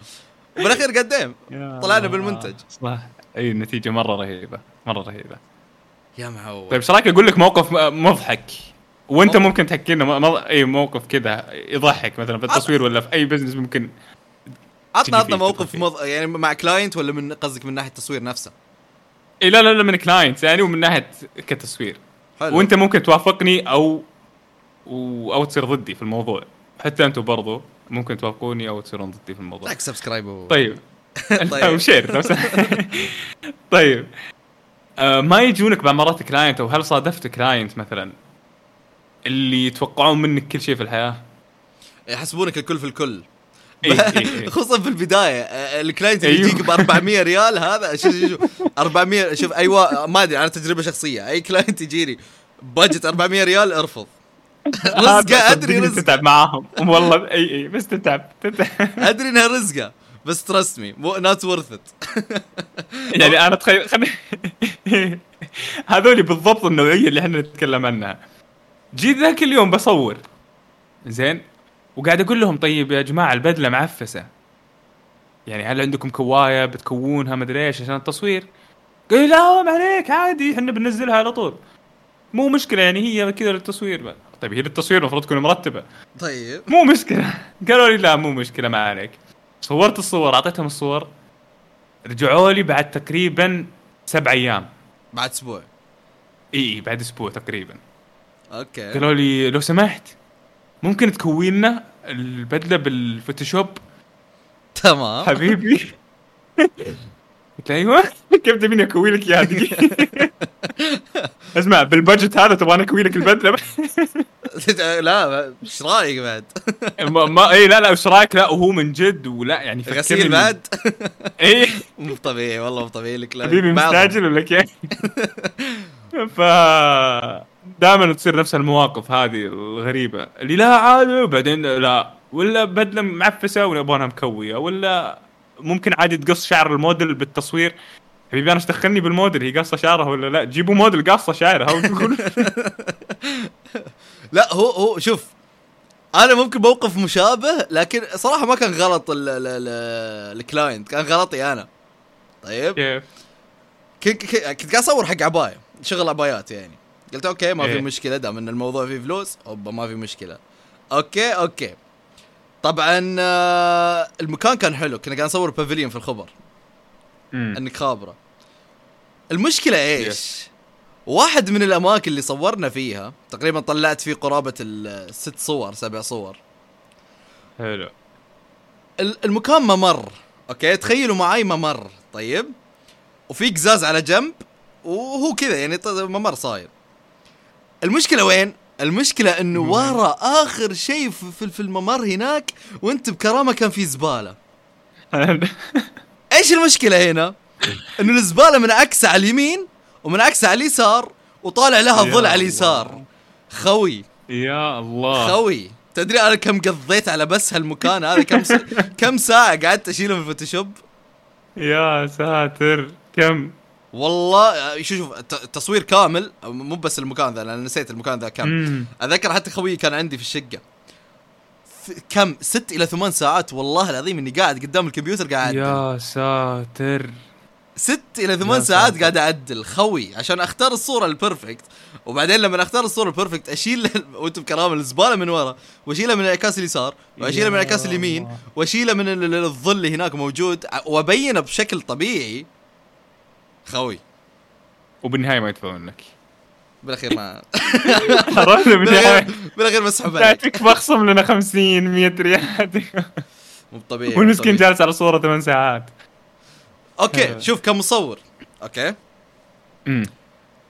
وبالأخير قدام يا طلعنا. بالمنتج. صح. أي النتيجه مرة رهيبة مرة رهيبة. يا معود طيب إيش رأيك أقول لك موقف مضحك؟ وأنت موقف. ممكن تحكي لنا م- م- أي موقف كذا يضحك مثلا في التصوير ولا في أي بزنس ممكن عطنا عطنا موقف مض... يعني مع client ولا من قصدك من ناحية التصوير نفسه؟ اي لا لا لا من client يعني ومن ناحية كتصوير. حلو. وأنت ممكن توافقني أو و... أو تصير ضدي في الموضوع. حتى أنتم برضو ممكن توافقوني أو تصيرون ضدي في الموضوع. like subscribe و... طيب. طيب. طيب. share سمحت. طيب. آه ما يجونك بعض مرات client أو هل صادفت client مثلا؟ اللي يتوقعون منك كل شيء في الحياة؟ يحسبونك الكل في الكل. خصوصا في البداية ال client اللي أيوه. يجيك ب 400 ريال هذا شوف شوف شوف 400 شوف أيوه ما أدري أنا تجربة شخصية أي client يجيني budget 400 ريال ارفض. رزقه أدري رزقه. تتعب معاهم. والله إي إي بس تتعب تتعب. أدري إنها رزقه بس trust me not worth it يعني أنا تخيل خلي هذول بالضبط النوعية اللي إحنا نتكلم عنها. جيت ذاك اليوم بصور. زين؟ وقاعد أقول لهم طيب يا جماعة البدلة معفسة. يعني هل عندكم كواية بتكونها مدري إيش عشان التصوير. قال لي لا ما عليك عادي إحنا بننزلها على طول. مو مشكلة يعني هي كذا للتصوير بقى. طيب هي للتصوير المفروض تكون مرتبة. طيب. مو مشكلة. قالوا لي لا مو مشكلة ما عليك. صورت الصور أعطيتهم الصور. رجعوا لي بعد تقريبا سبع أيام. بعد أسبوع. اي بعد أسبوع تقريبا. okay. قالوا لي لو سمحت ممكن تكوي لنا البدلة بال Photoshop تمام حبيبي قلت له أيوه كيف تبيني أكوي لك إياها؟ اسمع بال budget هذا تبغاني أكوي لك البدلة لا إيش رأيك بعد؟ ما, ما اي لا لا إيش رأيك لا وهو من جد ولا يعني غسيل بعد؟ اي مو طبيعي والله مو طبيعي لك لا حبيبي. مستعجل ولا كيف؟ ف دائما تصير نفس المواقف هذه الغريبة. اللي لا عادي وبعدين لا. ولا بدلة معفسة ونبغاها مكوية ولا ممكن عادي تقص شعر الموديل بالتصوير. حبيبي أنا إيش دخلني بالموديل؟ هي قاصة شعرها ولا لا؟ جيبوا موديل قاصة شعرها لا هو هو شوف أنا ممكن موقف مشابه لكن صراحة ما كان غلط ال- ال- ال- ال client. كان غلطي أنا. طيب؟ كيف؟ كنت قاعد أصور حق عباية شغل عبايات يعني. قلت okay ما في إيه. مشكلة دام إن الموضوع فيه فلوس اوبا ما في مشكلة. okay okay. طبعا آه، المكان كان حلو. كنا قاعد نصور Pavilion في الخبر. مم. إنك خابرة. المشكلة إيش؟ واحد من الأماكن اللي صورنا فيها تقريبا طلعت فيه قرابة الست صور سبع صور. حلو. ال- المكان ممر أوكي؟ تخيلوا معاي ممر طيب؟ وفي قزاز على جنب وهو كذا يعني ممر صاير. المشكلة وين؟ المشكلة إنه؟ ورا آخر شيء في- الممر هناك وأنت بكرامة كان في زبالة. إيش المشكلة هنا؟ إنه الزبالة من عكسها على اليمين ومن عكسها على اليسار وطالع لها ظل على. اليسار. خوي. يا الله. خوي. تدري أنا كم قضيت على بس هالمكان هذا؟ كم س... كم ساعة قعدت اشيله في ال Photoshop؟ يا ساتر. كم؟ والله شوف شوف الت- التصوير كامل مو بس المكان ذا أنا نسيت المكان ذا كم مم. أتذكر حتى خويي كان عندي في الشقة كم ست إلى ثمان ساعات والله العظيم إني قاعد قدام الكمبيوتر قاعد. يا ساتر ست إلى ثمان ساعات ساتر. قاعد أعدل خوي عشان أختار الصورة ال perfect وبعدين لما أختار الصورة ال perfect أشيل وأنتم بكرامه الزبالة من ورا وأشيلها من انعكاس اليسار وأشيلها من انعكاس اليمين. وأشيلها من ال- ال- الظل اللي هناك موجود وأبينه بشكل طبيعي خوي. وبالنهاية ما يدفعون لك. بالأخير ما عرفت بالنهاية. بالاخير مسحب عليك. بعتك بخصم لنا 50 100 ريال. مو طبيعي والمسكين. جالس على صورة 8 ساعات. okay شوف كمصور okay. امم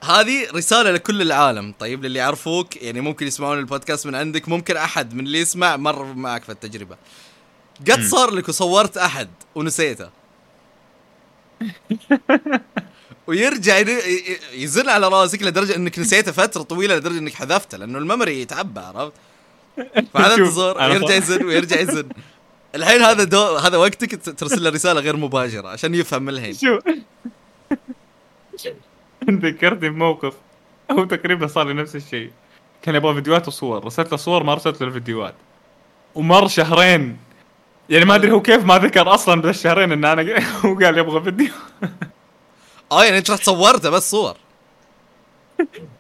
هذه رسالة لكل العالم. طيب للي يعرفوك يعني ممكن يسمعون البودكاست من عندك ممكن أحد من اللي يسمع مر معك في التجربة. قد. صار لك وصورت أحد ونسيته. ويرجع يزن على راسك لدرجة إنك نسيته فترة طويلة لدرجة إنك حذفته لأنه ال memory يتعبى عرفت؟ تصور أنا يرجع يزن ويرجع يزن. الحين هذا دو هذا وقتك ترسل له رسالة غير مباشرة عشان يفهم الحين. شو ذكرتني بموقف هو تقريبا صار لي نفس الشيء. كان يبغى فيديوهات وصور رسلت له صور ما رسلت له الفيديوهات ومر شهرين يعني ما أدري هو كيف ما ذكر أصلا بذا الشهرين إن أنا هو قال يبغى فيديو. آه يعني أنت رحت صورته بس صور.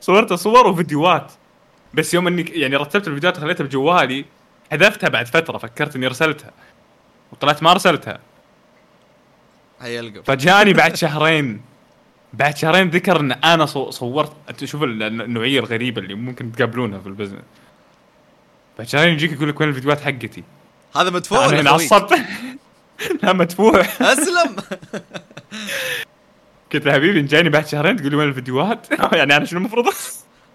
صورت صور وفيديوهات. بس يوم إني يعني رتبت الفيديوهات وخليتها بجوالي حذفتها بعد فترة فكرت إني رسلتها وطلعت ما رسلتها هيا القف فجاني بعد شهرين. بعد شهرين ذكر إن أنا صو- صورت. أنت شوف ال- النوعية الغريبة اللي ممكن تقابلونها في البزنس. بعد شهرين يجيك يقول لك وين الفيديوهات حقتي. هذا مدفوع أنا هنا؟ عصبت لا مدفوع. أسلم. قلت له حبيبي إن جايني بعد شهرين تقول لي وين الفيديوهات؟ يعني أنا شنو المفروض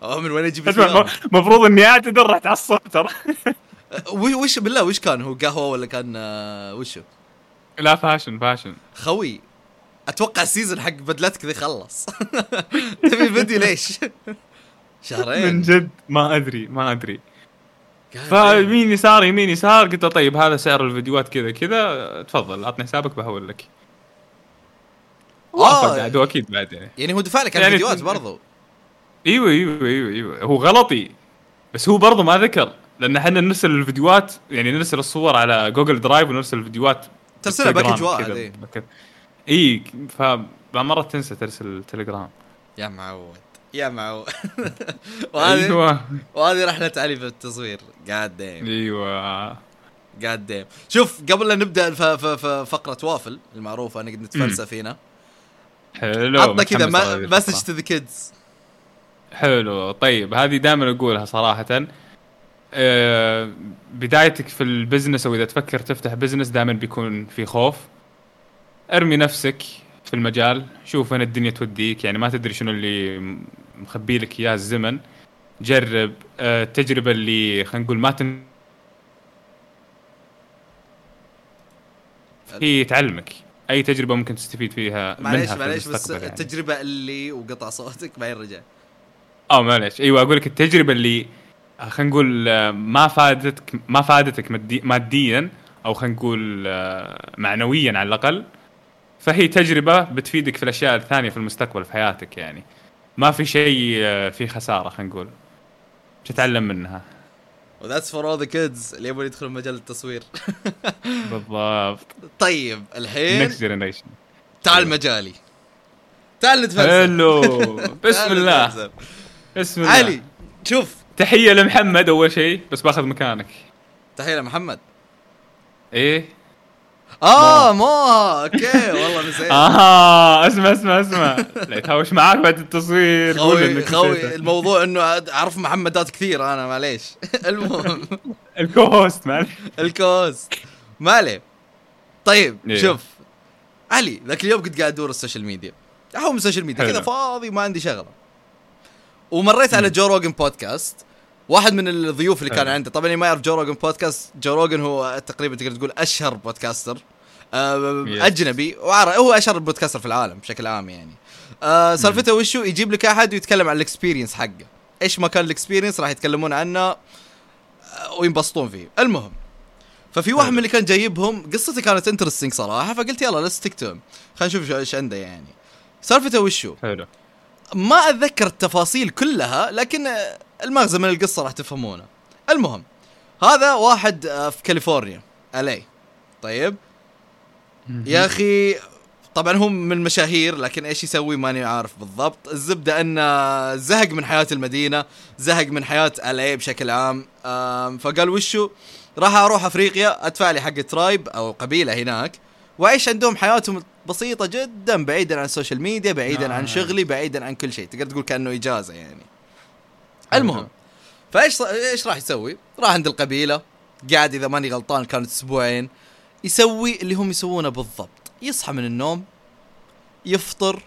أوه، من وين أجيب؟ المفروض إني أعتذر راح تعصب ترى. وش بالله وش كان؟ هو قهوة ولا كان آه، وشو؟ لا fashion fashion. خوي أتوقع ال season حق بدلتك ذي خلص. تبي الفيديو ليش؟ شهرين. من جد ما أدري ما أدري. فيمين يسار يمين يسار. قلت له طيب هذا سعر الفيديوهات كذا كذا. تفضل عطني حسابك بحول لك. هو أكيد بعد يعني. يعني هو دفع لك على يعني الفيديوهات برضو. إيوه إيوه إيوه إيوه. هو غلطي. بس هو برضه ما ذكر لأن إحنا نرسل الفيديوهات يعني نرسل الصور على Google Drive ونرسل الفيديوهات ترسلها package واحد إيه. إي فمرات تنسى ترسل تليجرام يا معود. يا معود وهذه أيوه. وهذه رحلة علي في التصوير. قاعد دايم أيوه. قاعد دايم شوف قبل لا نبدأ ف- ف- ف- فقرة وافل المعروفة نقعد نتفلسف فينا. حلو عطنا كذا. message to the kids حلو طيب هذه دائما أقولها صراحة. آه، بدايتك في ال business أو إذا تفكر تفتح business دائما بيكون في خوف. ارمي نفسك في المجال شوف وين الدنيا توديك. يعني ما تدري شنو اللي مخبي لك إياه الزمن. جرب آه، التجربه اللي خلينا نقول ما تن هي تعلمك. أي تجربة ممكن تستفيد فيها معليش منها معليش بس يعني. التجربة اللي وقطع صوتك بعدين رجع. آه معلش أيوه أقول لك التجربة اللي آه، خلينا نقول آه، ما فادتك ما فادتك مادي ماديا أو خلينا نقول آه، معنويا على الأقل فهي تجربة بتفيدك في الأشياء الثانية في المستقبل في حياتك يعني. ما في شيء آه، فيه خسارة خلينا نقول. تتعلم منها. و that's for all the kids اللي يبون يدخلون مجال التصوير. بالضبط. طيب الحين next generation تعال مجالي. تعال نتفلسف. حلو. بسم الله. بسم الله. علي شوف. تحية لمحمد أول شيء بس باخذ مكانك. تحية لمحمد. إيه؟ آه مو okay والله نسيت آه اسمع اسمع اسمع. لا يتهاوش معاك بعد التصوير خوي خوي. الموضوع إنه أعرف محمدات كثير أنا معليش. المهم. الكو هوست معلش الكوست. ما عليه. طيب إيه. شوف. علي ذاك اليوم كنت قاعد أدور ال social media. احوم ال social media. كذا فاضي ما عندي شغلة. ومريت على جو روجن بودكاست. واحد من الضيوف اللي كان. عنده. طبعا اللي ما يعرف جو روجن بودكاست جو روجن هو تقريبا تقدر تقول أشهر podcaster. آه. أجنبي. هو أشهر podcaster في العالم بشكل عام يعني. آه سالفته وشو؟ يجيب لك أحد ويتكلم عن ال experience حقه. إيش ما كان ال experience؟ راح يتكلمون عنه آه، وينبسطون فيه. المهم ففي واحد. من اللي كان جايبهم قصته كانت interesting صراحة فقلت يلا let's stick to خلينا نشوف شو- إيش عنده يعني. سالفته وشو؟ حلو. ما أتذكر التفاصيل كلها لكن المغزى من القصة راح تفهمونه. المهم هذا واحد آه، في كاليفورنيا LA طيب؟ يا أخي طبعا هو من المشاهير لكن إيش يسوي؟ ماني عارف بالضبط. الزبدة انه زهق من حياة المدينة زهق من حياة LA بشكل عام. فقال وشو؟ راح أروح أفريقيا أدفع لي حق tribe أو قبيلة هناك وأعيش عندهم حياتهم بسيطة جدا بعيدا عن ال social media بعيدا عن. شغلي بعيدا عن كل شيء. تقدر تقول كأنه إجازة يعني. المهم فايش إيش راح يسوي؟ راح عند القبيلة قاعد إذا ماني غلطان كانت أسبوعين يسوي اللي هم يسوونه بالضبط. يصحى من النوم يفطر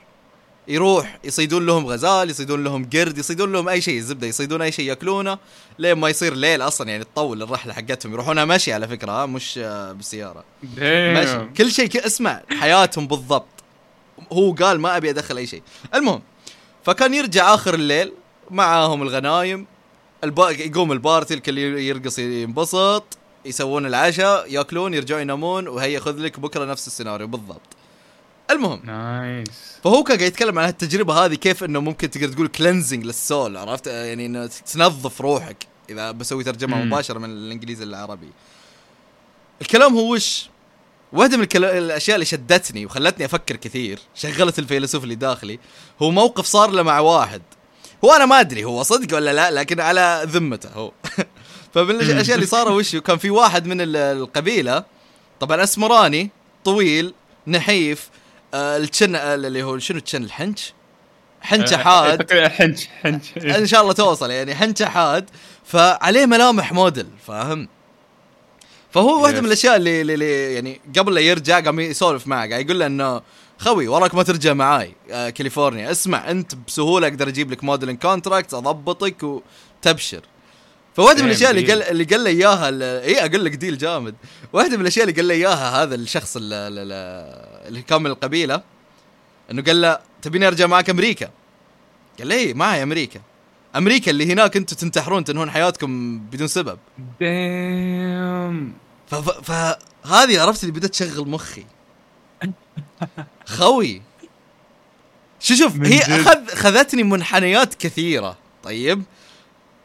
يروح يصيدون لهم غزال يصيدون لهم قرد يصيدون لهم أي شيء الزبده يصيدون أي شيء يأكلونه لين ما يصير ليل أصلا يعني تطول الرحلة حقتهم يروحونها مشي على فكرة ها مش بالسيارة. ماشي ماشي كل شيء ك- اسمع حياتهم بالضبط. هو قال ما أبي أدخل أي شيء. المهم فكان يرجع آخر الليل معاهم الغنايم الب... يقوم ال party الكل يرقص ينبسط يسوون العشاء ياكلون يرجعون ينامون وهي خذ لك بكرة نفس السيناريو. بالضبط. المهم nice. فهو كان قاعد يتكلم عن التجربه هذه كيف إنه ممكن تقدر تقول cleansing لل soul عرفت؟ يعني إنه تنظف روحك إذا بسوي ترجمة مم. مباشرة من الإنجليزي للعربي. الكلام هو وش؟ واحدة من الكلا- الأشياء اللي شدتني وخلتني أفكر كثير شغلت الفيلسوف اللي داخلي هو موقف صار له مع واحد. هو أنا ما أدري هو صدق ولا لا لكن على ذمته هو. فمن الأشياء اللي صار وش كان في واحد من ال- القبيلة طبعا أسمراني طويل نحيف آه ال chin آه، اللي هو شنو ال chin؟ الحنش؟ حنشه آه، حاد. حنك حنك. إن شاء الله توصل يعني حنكه حاد. فعليه ملامح موديل فاهم؟ فهو واحدة. من الأشياء اللي, اللي يعني قبل لا يرجع قام يسولف معه قاعد يقول له إنه خوي وراك ما ترجع معاي آه كاليفورنيا. اسمع انت بسهولة أقدر أجيب لك modeling contract اضبطك وتبشر. فواحدة من Damn, الأشياء اللي. قال اللي قال لي إياها اي أقول لك ديل جامد. واحدة من الأشياء اللي قال لي إياها هذا الشخص ال- ال- ال- اللي كان من القبيلة إنه قال له تبيني أرجع معك أمريكا؟ قال لي إيه، معي أمريكا. أمريكا اللي هناك أنتم تنتحرون تنهون حياتكم بدون سبب. damn فهذه عرفت اللي بدأت تشغل مخي. خوي شو شوف هي. أخذ خذتني منحنيات كثيرة طيب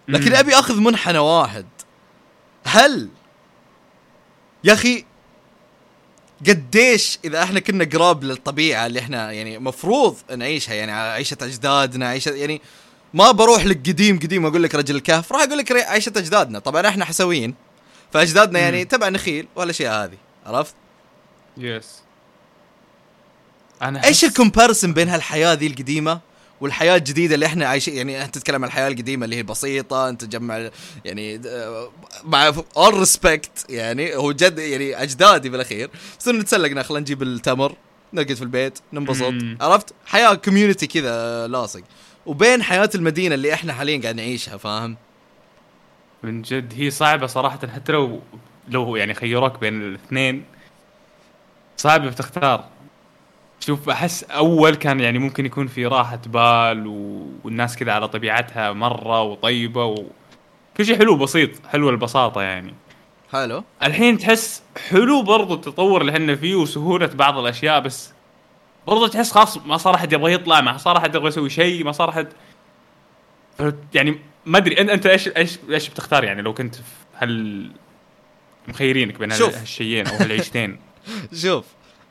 لكن. أبي أخذ منحنى واحد هل يا أخي قديش إذا إحنا كنا قراب للطبيعة اللي إحنا يعني مفروض نعيشها يعني عيشة أجدادنا عيشة يعني ما بروح لك قديم أقول لك رجل الكهف راح أقول لك عيشة أجدادنا طبعا إحنا حسويين فأجدادنا يعني. تبع نخيل والاشياء هذه عرفت yes أنا إيش ال comparison بين هالحياة ذي القديمة والحياة الجديدة اللي إحنا عايشين؟ يعني أنت تتكلم عن الحياة القديمة اللي هي البسيطه أنت تجمع يعني آه، مع all respect يعني هو جد يعني أجدادي بالأخير. بس نتسلق نخله نجيب التمر نقعد في البيت ننبسط. عرفت؟ حياة community كذا لاصق. وبين حياة المدينة اللي إحنا حاليا قاعد نعيشها فاهم؟ من جد هي صعبة صراحة. حتى لو لو يعني خيروك بين الاثنين صعب بتختار. شوف أحس أول كان يعني ممكن يكون في راحة بال و... والناس كذا على طبيعتها مرة وطيبة و... كل شيء حلو بسيط حلو البساطة يعني. حلو. الحين تحس حلو برضو التطور اللي إحنا فيه وسهوله بعض الأشياء بس برضو تحس خلاص ما صار أحد يبغى يطلع ما صار أحد يبغى يسوي شيء ما صار أحد. يعني ما أدري أنت أنت إيش إيش إيش بتختار يعني لو كنت في هال مخيرينك بين. هالشيئين أو هالعيشتين؟ شوف.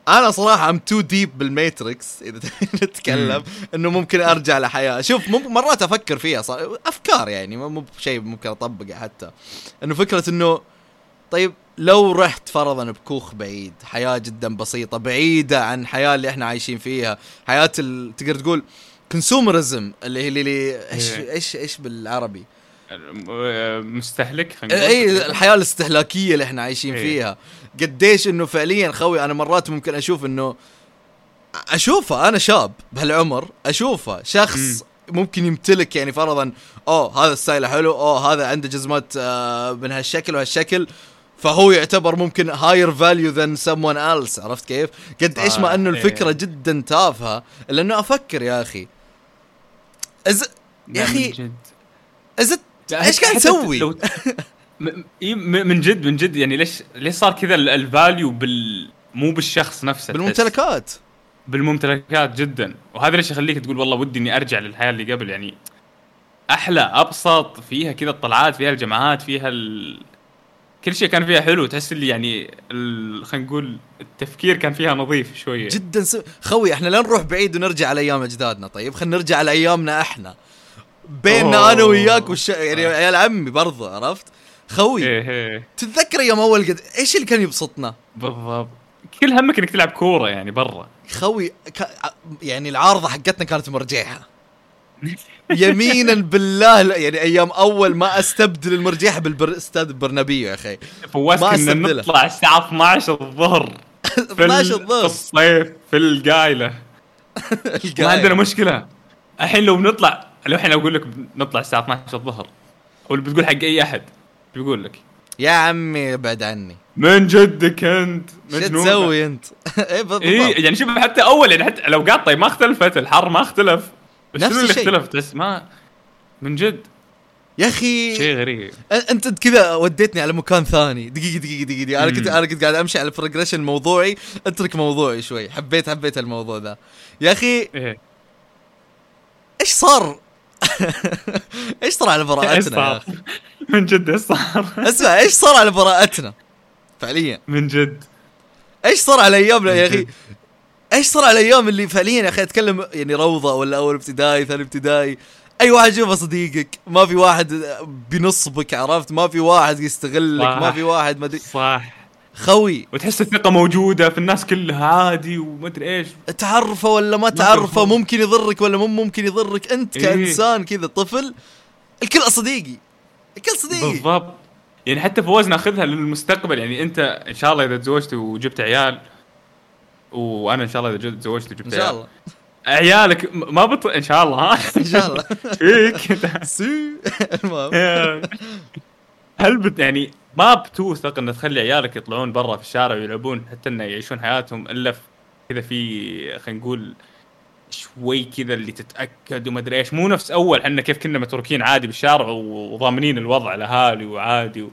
أنا صراحة I'm too deep بال matrix إذا نتكلم إنه ممكن أرجع لحياة شوف مرات أفكر فيها صار أفكار يعني مو بشيء ممكن أطبقه حتى إنه فكرة إنه طيب لو رحت فرضا بكوخ بعيد حياة جدا بسيطة بعيدة عن الحياة اللي إحنا عايشين فيها حياة ال... تقدر تقول consumerism اللي هي اللي- إيش إيه. إيش إيش بالعربي مستهلك. اي الحياة الاستهلاكية اللي إحنا عايشين إيه. فيها قديش إنه فعليا خوي أنا مرات ممكن أشوف إنه أشوفه أنا شاب بهالعمر أشوفه شخص ممكن يمتلك يعني فرضا أوه هذا style ه حلو أوه هذا عنده جزمات آه، من هالشكل وهالشكل فهو يعتبر ممكن higher value than someone else عرفت كيف؟ قد إيش ما إنه الفكرة. جدا تافهة الا انه أفكر يا أخي أز... يا أخي لا، إيش قاعد تسوي؟ لو- م- م- من جد من جد يعني ليش ليش صار كذا ال- الفاليو بال مو بالشخص نفسه. بالممتلكات. بالممتلكات جدا. وهذا ليش يخليك تقول والله ودي إني أرجع للحياة اللي قبل يعني أحلى أبسط فيها كذا الطلعات فيها الجماعات فيها ال... كل شيء كان فيها حلو. تحس اللي يعني ال... خلينا نقول التفكير كان فيها نظيف شوية. جدا س... خوي إحنا لا نروح بعيد ونرجع على أيام أجدادنا طيب؟ خلينا نرجع على ايامنا إحنا. بيننا. أنا وياك والش... يعني عيال عمي برضو عرفت؟ خوي إيه إيه. تتذكر أيام أول قد إيش اللي كان يبسطنا؟ بالضبط. كل همك إنك تلعب كورة يعني برا. خوي ك... يعني العارضة حقتنا كانت مرجيحة. يمينا بالله يعني أيام أول ما أستبدل المرجيحة بالاستاذ برنابيو يا أخي. فواز كنا. نطلع الساعة 12 الظهر. في 12 ال- في الظهر. الصيف في القايلة. ما عندنا مشكلة. الحين لو بنطلع لو إحنا أقول لك نطلع الساعة 12 الظهر. ولا بتقول حق أي أحد. بيقول لك؟ يا عمي ابعد عني. من جدك أنت؟ شو. تسوي أنت؟ إيه بالضبط. إيه يعني شوف حتى أول يعني حتى لو قاط طيب ما اختلفت الحر ما اختلف. بس نفس شنو اللي الشيء. اختلف؟ تحس ما من جد. يا أخي شيء غريب. انت أنت كذا وديتني على مكان ثاني. دقيقة دقيقة دقيقة, دقيقة. أنا كنت. أنا كنت قاعد أمشي على ال progression موضوعي. اترك موضوعي شوي. حبيت حبيت الموضوع ذا يا أخي إيه. إيش صار؟ إيش صار على براءتنا يا صار؟ أخي؟ من جد إيش صار؟ اسمع إيش صار على براءتنا؟ فعليا. من جد. إيش صار على ايامنا يا أخي. إيش صار على الأيام اللي فعليا يا أخي أتكلم يعني روضة ولا أول ابتدائي ثاني ابتدائي؟ أي واحد يشوفه صديقك ما في واحد بنصبك عرفت؟ ما في واحد يستغلك صح. ما في واحد ما أدري. صح. خوي. وتحس الثقة موجودة في الناس كلها عادي وما أدري إيش. تعرفه ولا ما تعرفه؟ ممكن يضرك ولا مو ممكن يضرك؟ أنت إيه. كإنسان كذا طفل الكل صديقي. صديقي بالضبط. يعني حتى فوز ناخذها للمستقبل. يعني انت إن شاء الله إذا تزوجت وجبت عيال وأنا إن شاء الله إذا تزوجت وجبت إن شاء الله. عيالك ما بط إن شاء الله. ها إن شاء الله. فيك. سي المهم. هل بت يعني ما بتوثق ان تخلي عيالك يطلعون برا في الشارع ويلعبون حتى إنه يعيشون حياتهم إلا كذا في خلينا نقول شوي كذا اللي تتأكد وما أدري إيش. مو نفس أول إحنا كيف كنا متروكين عادي بالشارع وضامنين الوضع الأهالي وعادي و...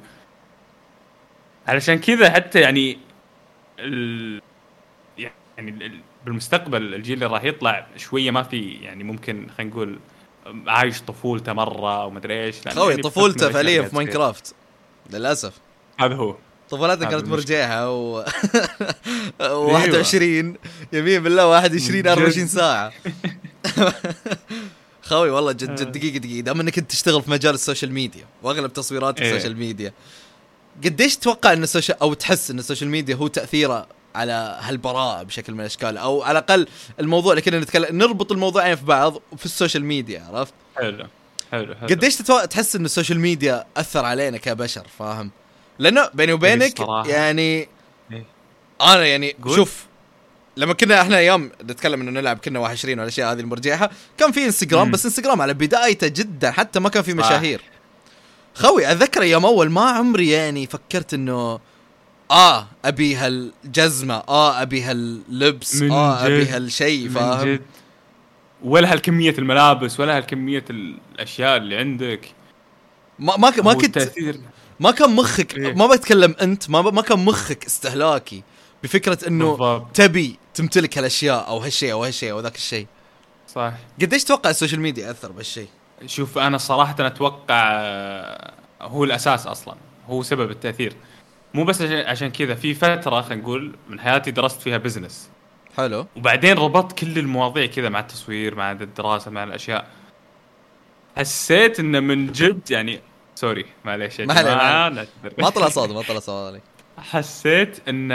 علشان كذا حتى يعني ال... يعني ال- بالمستقبل الجيل اللي راح يطلع شوية ما في يعني ممكن خلينا نقول عايش طفولته مرة وما أدري إيش خوي يعني طفولته فعليا في. ماينكرافت للأسف. هذا هو. طفولتنا كانت. مرجعها و 21 يمين بالله 21 جد. 24 ساعة خوي والله جد آه. جد دقيقة دقيقة دام إنك انت تشتغل في مجال ال social media وأغلب تصويراتك إيه. ال social media قديش تتوقع إن ال social أو تحس إن ال social media هو تأثيره على هالبراءة بشكل من الأشكال أو على الأقل الموضوع اللي كنا نتكلم نربط الموضوعين في بعض في ال social media عرفت؟ حلو حلو حلو قديش تتو... تحس إن ال social media أثر علينا كبشر فاهم؟ لأنه بيني وبينك. يعني إيه. أنا يعني قول. شوف لما كنا إحنا أيام نتكلم إنه نلعب كنا 21 والأشياء هذه المرجعه كان في انستغرام مم. بس انستغرام على بدايته جدا حتى ما كان في. مشاهير خوي أتذكر أيام أول ما عمري يعني فكرت إنه آه أبي هالجزمة آه أبي هاللبس آه أبي. هالشيء فاهم ولا هالكمية الملابس ولا هالكمية الأشياء اللي عندك ما ما, ما كنت ما كان مخك إيه. ما بتكلم أنت ما ما كان مخك استهلاكي بفكرة إنه بالضبط. تبي تمتلك هالأشياء أو هالشيء أو هالشيء أو ذاك الشيء. صح. قديش تتوقع السوشيال ميديا اثر بهالشيء؟ شوف أنا صراحة أتوقع آه، هو الأساس أصلا هو سبب التأثير. مو بس عشان, كذا في فترة خلينا نقول من حياتي درست فيها business حلو. وبعدين ربطت كل المواضيع كذا مع التصوير مع الدراسة مع الأشياء. حسيت إنه من جد يعني sorry معليش ما عليه، ما طلع صوت ما طلع صوت علي حسيت إن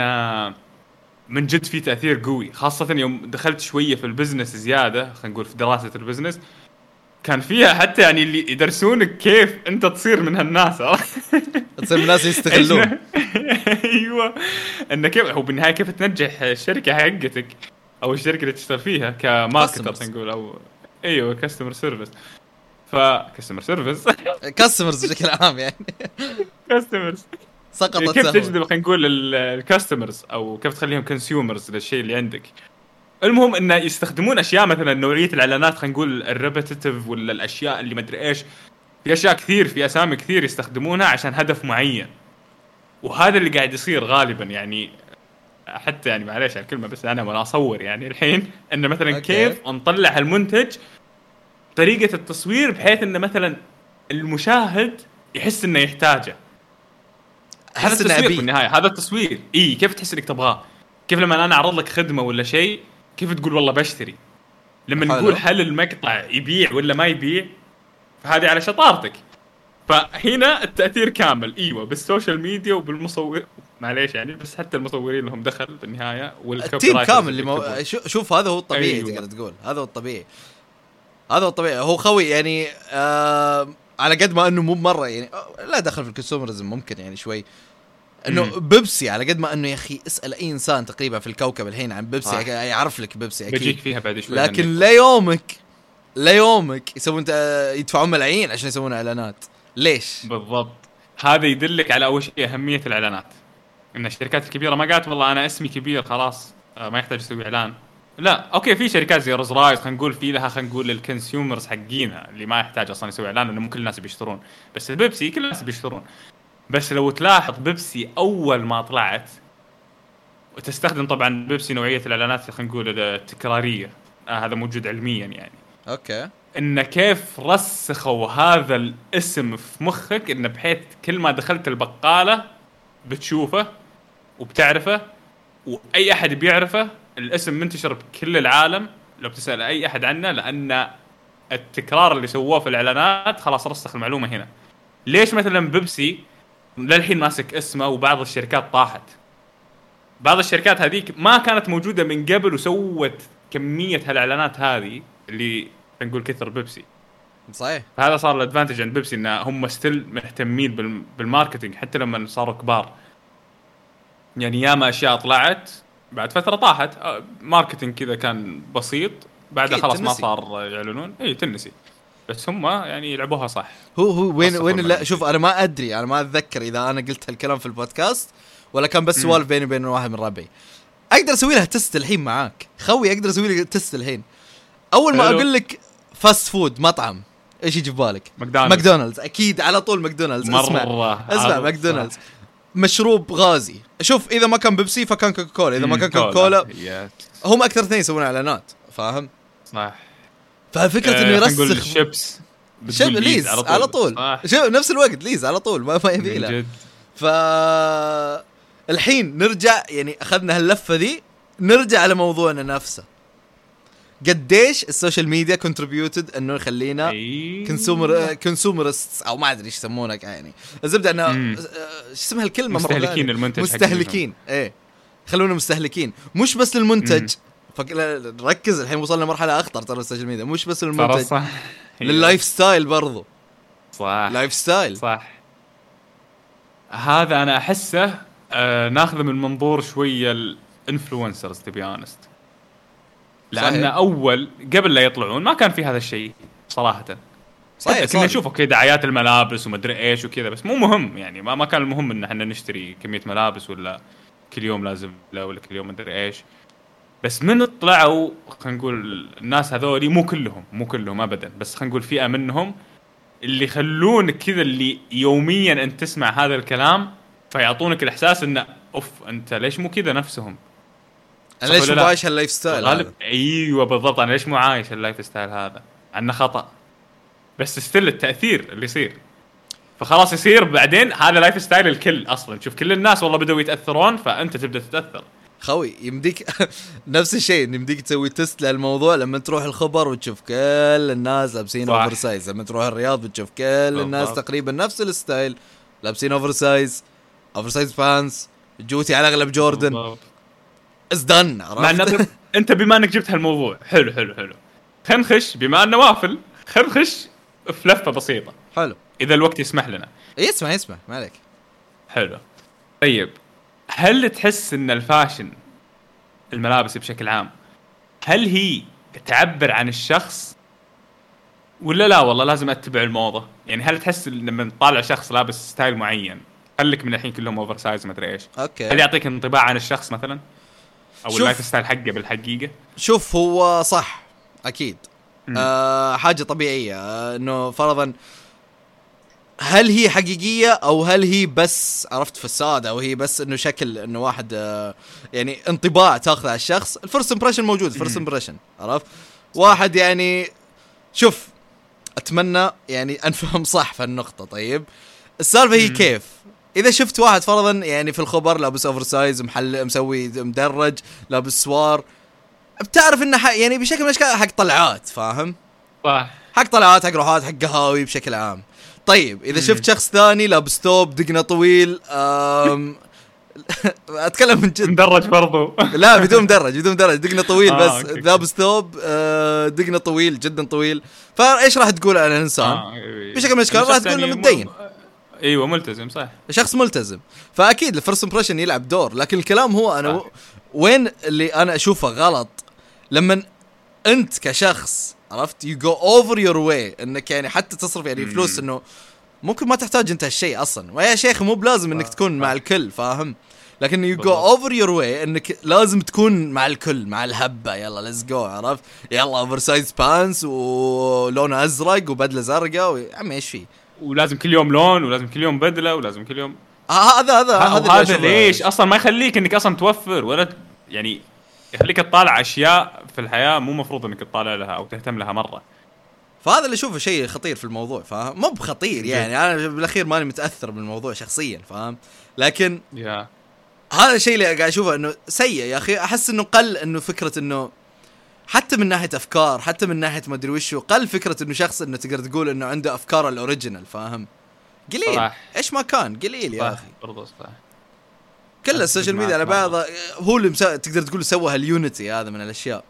من جد في تأثير قوي خاصة يوم دخلت شوية في ال business زيادة خلينا نقول في دراسة ال business كان فيها حتى يعني اللي يدرسونك كيف أنت تصير من هالناس؟ تصير الناس يستغلون. أيوه. انه كيف هو بالنهاية كيف تنجح الشركة حقتك أو الشركة اللي تشتغل فيها ك marketer نقول أو أيوه customer service ف customer service customers بشكل عام يعني. customers سقطت كيف. تجذب خلينا نقول ال customers أو كيف تخليهم consumers للشيء اللي عندك؟ المهم انه يستخدمون أشياء مثلا نوعية الإعلانات خلينا نقول ال repetitive ولا الأشياء اللي مدري إيش. في أشياء كثير في أسامي كثير يستخدمونها عشان هدف معين. وهذا اللي قاعد يصير غالبا يعني حتى يعني معليش على الكلمة بس أنا وأنا أصور يعني الحين انه مثلا okay. كيف نطلع هالمنتج طريقة التصوير بحيث انه مثلا المشاهد يحس إنه يحتاجه. هذا التسويق ابي بالنهاية هذا التصوير. إي كيف تحس إنك تبغاه؟ كيف لما أنا أعرض لك خدمة ولا شيء كيف تقول والله بشتري؟ لما حلو. نقول هل المقطع يبيع ولا ما يبيع فهذه على شطارتك. فهنا التأثير كامل. إيوه بال social media وبالمصور معليش يعني بس حتى المصورين لهم دخل بالنهاية وال copy ال team كامل اللي مو... شوف هذا هو الطبيعي أيوة. تقدر تقول. هذا هو الطبيعي. هذا هو الطبيعي هو خوي يعني آه على قد ما إنه مو مره يعني آه، لا دخل في الكونسومرزم ممكن يعني شوي إنه. بيبسي على قد ما إنه يا أخي اسأل أي إنسان تقريبا في الكوكب الحين عن بيبسي صح. يعرف لك بيبسي أكيد بجيك فيها بعد شوي لكن. ليومك ليومك يسوون آه، يدفعون ملايين عشان يسوون إعلانات ليش؟ بالضبط هذا يدلك على أول شيء أهمية الإعلانات إن الشركات الكبيرة ما قالت والله أنا اسمي كبير خلاص آه، ما يحتاج أسوي إعلان لا okay في شركات زي رولز رويس خلينا نقول في لها خلينا نقول ال consumers حقينها اللي ما يحتاج أصلا يسوي إعلان لأنه مو كل الناس بيشترون. بس البيبسي كل الناس بيشترون. بس لو تلاحظ بيبسي أول ما طلعت وتستخدم طبعا بيبسي نوعية الإعلانات خلينا نقول التكرارية. آه هذا موجود علميا يعني. okay. إن كيف رسخوا هذا الاسم في مخك انه بحيث كل ما دخلت البقالة بتشوفه وبتعرفه وأي أحد بيعرفه الاسم منتشر بكل العالم لو بتسأل أي أحد عنه لأن التكرار اللي سووه في الإعلانات خلاص رسخ المعلومة هنا. ليش مثلا بيبسي للحين ماسك اسمه وبعض الشركات طاحت؟ بعض الشركات هذيك ما كانت موجودة من قبل وسوت كمية هالإعلانات هذه اللي نقول كثر بيبسي. صحيح. فهذا صار ال advantage عند بيبسي ان هم still مهتمين بال- بال marketing حتى لما صاروا كبار. يعني ياما أشياء طلعت بعد فترة طاحت. آه، marketing كذا كان بسيط. بعدها أكيد، خلاص ما. صار يعلنون. اي تنسي. بس هم يعني يلعبوها صح. هو هو وين وين لا أدري. شوف أنا ما أدري. أنا ما أتذكر إذا أنا قلت هالكلام في البودكاست ولا كان بس. سوالف بيني وبين واحد من ربعي. أقدر أسوي لها test الحين معاك. خوي أقدر أسوي لك test الحين. أول ما. أقول لك fast food مطعم إيش يجي في بالك؟ ماكدونالدز. ماكدونالدز. أكيد على طول ماكدونالدز. اسمع. اسمع ماكدونالدز. مشروب غازي. شوف إذا ما كان بيبسي فكان كوكا كولا إذا ما كان كوكا كولا هم أكثر اثنين يسوون إعلانات فاهم؟ صح. ففكرة إنه آه، يرسخ شب بتقول ليز على طول. صح. شوف نفس الوقت ليز على طول ما ما يبي له. ف الحين نرجع يعني أخذنا هاللفة ذي نرجع على موضوعنا نفسه. قديش ال social media contributed إنه يخلينا أيوة. consumer consumerist أو ما أدري إيش يسمونه يعني. الزبدة إنه. آه، إيش اسمها الكلمة مستهلكين؟ المنتج مستهلكين إيه. خلونا مستهلكين. مش بس للمنتج. فك... ركز الحين وصلنا مرحله أخطر ترى ال social media. مش بس للمنتج. صح. لل lifestyle برضو. صح. lifestyle صح. هذا أنا أحسه آه ناخذه من منظور شوية ال influencers to be honest لأن صحيح. أول قبل لا يطلعون ما كان في هذا الشيء صراحة صحيح كنا. نشوف okay دعايات الملابس ومدري إيش وكذا بس مو مهم يعني ما, ما كان المهم إن إحنا نشتري كمية ملابس ولا كل يوم لازم لا ولا كل يوم مدري إيش بس من طلعوا خلينا نقول الناس هذولي مو كلهم مو كلهم ابدا بس خلينا نقول فئة منهم اللي يخلونك كذا اللي يوميا أنت تسمع هذا الكلام فيعطونك الإحساس انه أوف أنت ليش مو كذا نفسهم أنا ليش مو؟ عايش هال life style غالب؟ أيوه بالضبط أنا ليش مو عايش ال lifestyle هذا؟ عنه خطأ بس still التأثير اللي يصير فخلاص يصير بعدين هذا lifestyle الكل أصلا شوف كل الناس والله بدأوا يتأثرون فأنت تبدأ تتأثر خوي يمديك نفس الشيء يمديك تسوي test للموضوع لما تروح الخبر وتشوف كل الناس لابسين. oversize لما تروح الرياض بتشوف كل الناس بالضبط. تقريبا نفس ال style لابسين اوفر سايز oversize pants جوتي على أغلب جوردن بالضبط. ازدن مع عرفت؟ إنه أنت بما إنك جبت هالموضوع حلو حلو حلو. خلينا نخش بما إنه وافل خلينا نخش في لفه بسيطة. حلو. إذا الوقت يسمح لنا. يسمع يسمع ما عليك. حلو. طيب هل تحس إن ال fashion الملابس بشكل عام هل هي تعبر عن الشخص؟ ولا لا؟ والله لازم أتبع الموضة. يعني هل تحس لما تطالع شخص لابس style معين خليك من الحين كلهم oversize ما أدري إيش. هل okay يعطيك انطباع عن الشخص مثلا؟ أو. ال lifestyle حقه بالحقيقة شوف هو صح أكيد مم. آه حاجة طبيعية آه إنه فرضا هل هي حقيقية أو هل هي بس عرفت facade أو هي بس إنه شكل إنه واحد آه يعني انطباع تاخذه على الشخص ال first impression موجود first. impression عرفت واحد يعني شوف أتمنى يعني أنفهم صح في النقطة طيب السالفة هي. كيف إذا شفت واحد فرضا يعني في الخبر لابس oversize محل مسوي مدرج لابس سوار بتعرف إنه يعني بشكل من الأشكال حق طلعات فاهم صح حق طلعات حق روحات حق قهاوي بشكل عام طيب إذا مم. شفت شخص ثاني لابس ثوب دقنه طويل أم... أتكلم من جد مدرج برضو لا بدون مدرج بدون مدرج دقنه طويل آه، بس okay. لابس ثوب آه، دقنه طويل جدا طويل فإيش راح تقول على الانسان؟ آه، إيه. بشكل من الأشكال راح تقول يعني متدين. إيوه ملتزم صح شخص ملتزم. فأكيد ال first impression يلعب دور لكن الكلام هو أنا صح. وين اللي أنا أشوفه غلط؟ لما أنت كشخص عرفت؟ you go over your way إنك يعني حتى تصرف يعني. فلوس إنه ممكن ما تحتاج أنت هالشيء أصلا. ويا شيخ مو بلازم إنك تكون. مع الكل فاهم؟ لكن you go. over your way إنك لازم تكون مع الكل مع الهبة. يلا let's go عرفت؟ يلا oversize pants ولونه أزرق وبدلة زرقاء يا عمي إيش فيه ولازم كل يوم لون ولازم كل يوم بدلة ولازم كل يوم آه، هذا هذا هذا هذا. ليش؟ أصلا ما يخليك إنك أصلا توفر ولا يعني يخليك تطالع أشياء في الحياة مو مفروض إنك تطالع لها أو تهتم لها مرة. فهذا اللي أشوفه شيء خطير في الموضوع فاهم؟ مو بخطير يعني أنا بالأخير ماني متأثر بالموضوع شخصيا فاهم؟ لكن يا. هذا الشيء اللي قاعد أشوفه إنه سيء يا أخي أحس إنه قل إنه فكرة إنه حتى من ناحية أفكار حتى من ناحية ما أدري وشو قل فكرة إنه شخص إنه تقدر تقول إنه عنده أفكار ال original فاهم؟ قليل. صح. إيش ما كان قليل يا أخي. برضه صح. كل ال social media على معك بعض هو اللي مسا... تقدر تقول سوى هال unity هذا من الأشياء.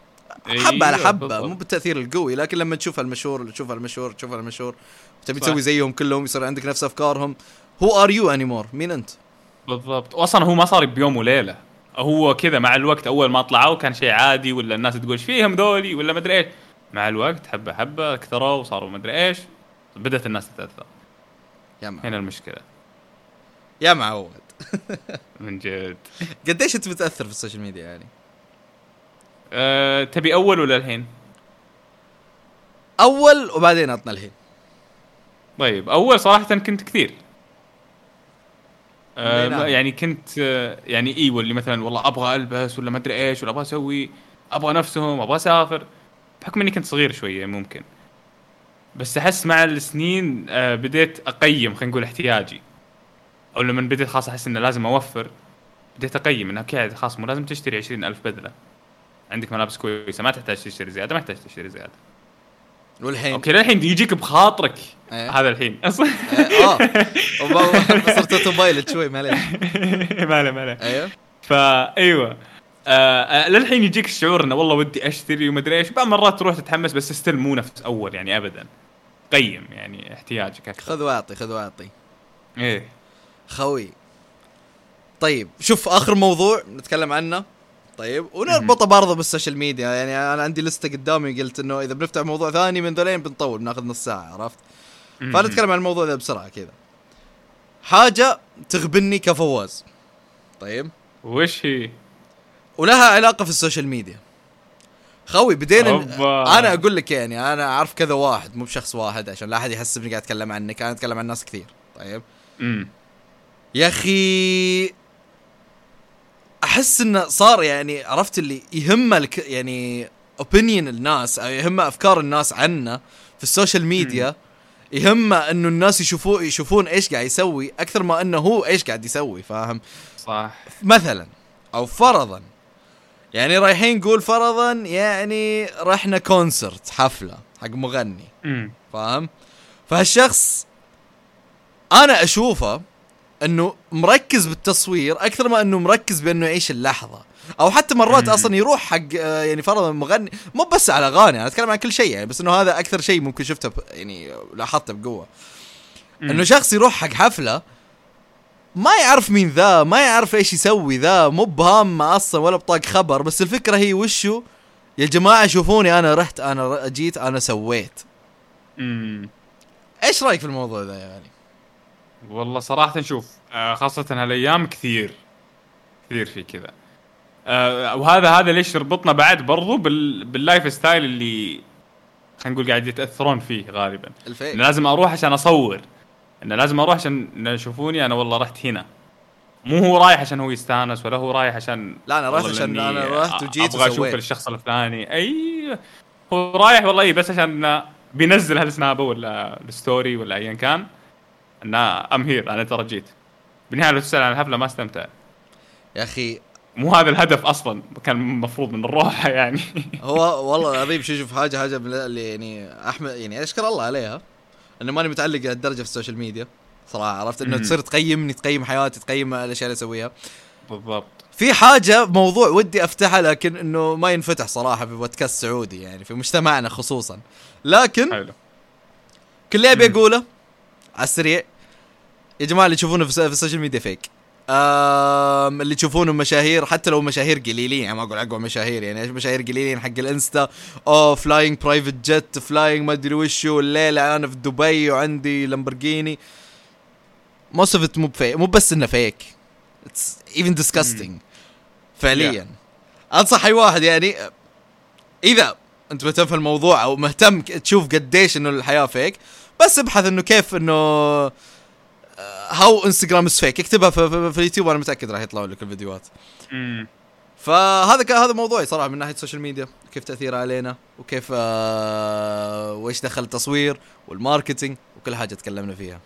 حبة على أيوة، حبة. مو بالتأثير القوي لكن لما تشوف المشهور تشوف المشهور تشوف المشهور تبي. تسوي زيهم كلهم يصير عندك نفس أفكارهم. who are you anymore مين أنت؟ بالضبط. واصلا هو ما صار بيوم وليلة. هو كذا مع الوقت أول ما طلعوا كان شيء عادي ولا الناس تقول إيش فيهم ذولي؟ ولا مدري إيش. مع الوقت حبة حبة كثروا وصاروا مدري إيش. بدأت الناس تتأثر. يا معود هنا المشكلة. يا معود من جد. قديش أنت متأثر في السوشيال ميديا يعني؟ أه تبي أول ولا الحين؟ أول وبعدين عطنا الحين. طيب أول صراحة كنت كثير. نعم. يعني كنت آه، يعني أيوه اللي مثلا والله أبغى ألبس ولا ما أدري إيش ولا أبغى أسوي أبغى نفسهم أبغى أسافر بحكم إني كنت صغير شوية ممكن. بس أحس مع السنين آه بديت أقيم خلينا نقول احتياجي. أو لما بديت خلاص أحس إنه لازم أوفر بديت أقيم إنه okay خلاص مو لازم تشتري عشرين ألف بدلة. عندك ملابس كويسة ما تحتاج تشتري زيادة ما تحتاج تشتري زيادة. والحين. okay للحين يجيك بخاطرك. إيه. هذا الحين. آه. وب- صرت autopilot شوي معليش. ما له ما له أيوه. فا أيوه. آه آه للحين يجيك الشعور إنه والله ودي أشتري ومدري إيش. بعض مرات تروح تتحمس بس still مو نفس أول يعني ابدا. قيم يعني احتياجك أكثر. خذ واعطي خذ واعطي. إيه. خوي. طيب شوف آخر موضوع نتكلم عنه. طيب ونربطه برضه بال social media يعني أنا عندي لستة قدامي قلت إنه إذا بنفتح موضوع ثاني من ذولين بنطول بناخذ نص ساعة عرفت؟ فنتكلم عن الموضوع ذا بسرعة كذا. حاجة تغثني كفواز. طيب؟ وش هي؟ ولها علاقة في ال social media. خوي بدينا. أنا أقول لك يعني أنا أعرف كذا واحد مو بشخص واحد عشان لا أحد يحسبني قاعد أتكلم عنك أنا أتكلم عن ناس كثير. طيب؟ امم يا أخي أحس إنه صار يعني عرفت اللي يهمه الك يعني opinion الناس أو يهمه أفكار الناس عنه في ال social media يهمه إنه الناس يشوفوا يشوفون إيش قاعد يسوي أكثر ما إنه هو إيش قاعد يسوي فاهم؟ صح. مثلا أو فرضا يعني رايحين نقول فرضا يعني رحنا concert حفلة حق مغني فاهم؟ فهالشخص أنا أشوفه إنه مركز بالتصوير أكثر ما إنه مركز بإنه يعيش اللحظة. أو حتى مرات. أصلا يروح حق آه، يعني فرضا مغني مو بس على أغاني أنا أتكلم عن كل شيء يعني بس إنه هذا أكثر شيء ممكن شفته يعني لاحظته بقوة. إنه شخص يروح حق حفلة ما يعرف مين ذا ما يعرف إيش يسوي ذا مو بهامة أصلا ولا بطاق خبر بس الفكرة هي وشو؟ يا جماعة شوفوني أنا رحت أنا جيت أنا سويت. امم إيش رأيك في الموضوع ذا يعني؟ والله صراحة شوف آه، خاصة هالأيام كثير كثير في كذا. آه، وهذا هذا ليش يربطنا بعد برضو بال بال lifestyle اللي خلينا نقول قاعد يتأثرون فيه غالبا. ال fake لازم أروح عشان أصور. إنه لازم أروح عشان يشوفوني أنا والله رحت هنا. مو هو رايح عشان هو يستانس ولا هو رايح عشان لا أنا رحت عشان أنا رحت وجيت أبغى أشوف الشخص الفلاني. أي هو رايح والله إيه بس عشان بينزل هالسنابة ولا ال story ولا ايا كان. انه I'm here أنا ترى جيت. بالنهايه لو تسال عن الحفله ما استمتع يا أخي مو هذا الهدف أصلا كان المفروض من الروحه يعني. هو والله العظيم شو شوف حاجة حاجة من اللي يعني أحمد يعني أشكر الله عليها إنه ماني متعلق لهالدرجة في ال social media صراحة عرفت؟ إنه. تصير تقيمني تقيم حياتي تقيم الأشياء اللي أسويها. بالضبط. في حاجة موضوع ودي افتحها لكن إنه ما ينفتح صراحة في بودكاست سعودي يعني في مجتمعنا خصوصا. لكن حلو. كل اللي أبي. أقوله على السريع يا جماعة اللي تشوفونه في الس- في السوشيال ميديا fake آم اللي تشوفونه مشاهير حتى لو مشاهير قليلين يعني ما أقول اقوى مشاهير يعني مشاهير قليلين حق الإنستا. oh flying private jet flying ما أدري وشو الليلة أنا في دبي وعندي لامبورجيني. most of مو ب fake مو بس إنه fake it's even disgusting فعليا. أنصح أي واحد يعني إذا أنت مهتم في الموضوع أو مهتم تشوف قديش إنه الحياة fake بس ابحث إنه كيف إنه how Instagram is fake اكتبها في, في, في اليوتيوب وأنا متأكد راح يطلعوا لك الفيديوهات. امم فهذا كان هذا موضوعي صراحة من ناحية السوشيال ميديا كيف تاثيرها علينا وكيف آه وإيش دخل التصوير وال marketing وكل حاجة تكلمنا فيها.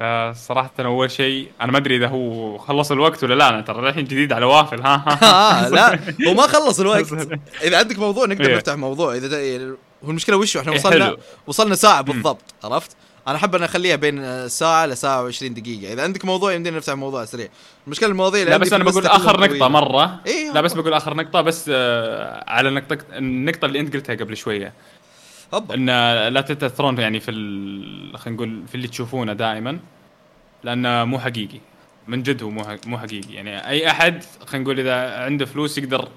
آه صراحة أول شيء أنا ما أدري إذا هو خلص الوقت ولا لا أنا ترى الحين جديد على وافل ها؟ ها آه لا هو ما خلص الوقت. إذا عندك موضوع نقدر إيه. نفتح موضوع. إذا ت- هو المشكلة وش إحنا إيه، وصلنا. وصلنا ساعة بالضبط عرفت؟ أنا أحب أن أخليها بين ساعة لساعه و20 دقيقة. إذا عندك موضوع يمدينا نفتح موضوع سريع. المشكلة المواضيع اللي لا بس أنا بقول آخر نقطة طويلة. مرة. إيه، لا بس بقول آخر نقطة بس آه، على نقطة النقطة اللي أنت قلتها قبل شوية. هبا إن لا تتأثرون يعني في ال- خلينا نقول في اللي تشوفونه دائما لأنه مو حقيقي. من جد هو مو حق- مو حقيقي. يعني أي أحد خلينا نقول إذا عنده فلوس يقدر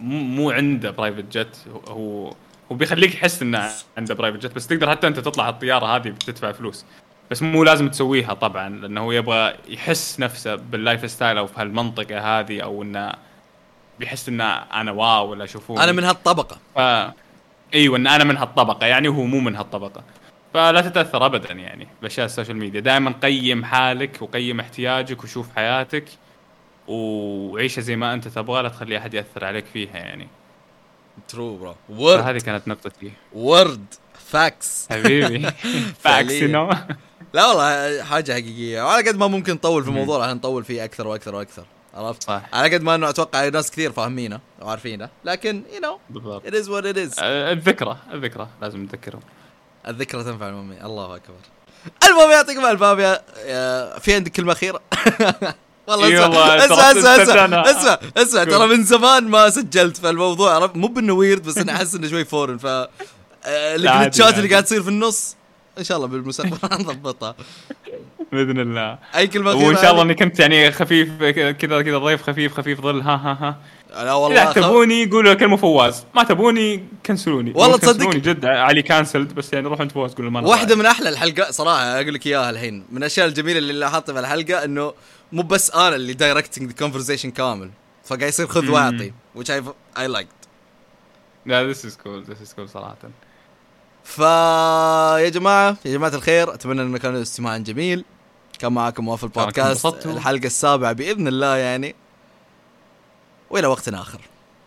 مو عنده private jet هو هو بيخليك تحس إنه عنده private jet بس تقدر حتى أنت تطلع الطياره هذه بتدفع فلوس. بس مو لازم تسويها طبعا لأنه هو يبغى يحس نفسه بال lifestyle أو في هالمنطقة هذه أو إنه بيحس إنه أنا wow ولا شوفوني. أنا من هالطبقة. ف إيوه إن أنا من هالطبقة يعني وهو مو من هالطبقة. فلا تتأثر ابدا يعني بأشياء السوشيال ميديا. دائما قيم حالك وقيم احتياجك وشوف حياتك وعيشها زي ما أنت تبغى لا تخلي أحد يأثر عليك فيها يعني. true bro word فهذه كانت نقطتي. word facts حبيبي. فعلياً. facts you know لا والله حاجة حقيقية. وعلى قد ما ممكن نطول في الموضوع راح نطول فيه أكثر وأكثر وأكثر. عرفت؟ صح. على قد ما إنه أتوقع ناس كثير فاهمينه وعارفينه لكن you know بالضبط. is what it is. آه، الذكرى الذكرى. لازم نتذكرهم الذكرى تنفع المؤمن الله أكبر. المهم يعطيكم ألف عافية. في عندك كلمة أخيرة؟ والله اسمع اسمع اسمع اسمع. اسمع ترى من زمان ما سجلت في الموضوع عرفت مو بانه weird بس أنا أحس إنه شوي foreign ف آه، ال glitchات. اللي قاعد تصير في النص إن شاء الله بالمستقبل نضبطها بإذن الله أي كلمة وإن شاء الله؟ إني كنت يعني خفيف كذا كذا ضيف خفيف خفيف ظل ها ها ها لا والله إذا تبوني قولوا كلمة فواز ما تبوني كنسلوني والله تصدق؟ جد علي cancelled بس يعني روحوا انت فواز قولوا ما واحدة. من أحلى الحلقات صراحة أقول لك إياها الحين من الأشياء الجميلة اللي لاحظتها في الحلقة إنه مو بس أنا اللي directing the conversation كامل. فقاعد يصير خذ. واعطي which I I liked. لا this is cool this is cool صراحة. فا يا جماعة يا جماعة الخير أتمنى إنه كان استماع جميل. كان معكم وافل بودكاست انبسطتوا. الحلقة السابعة بإذن الله يعني. وإلى وقت آخر.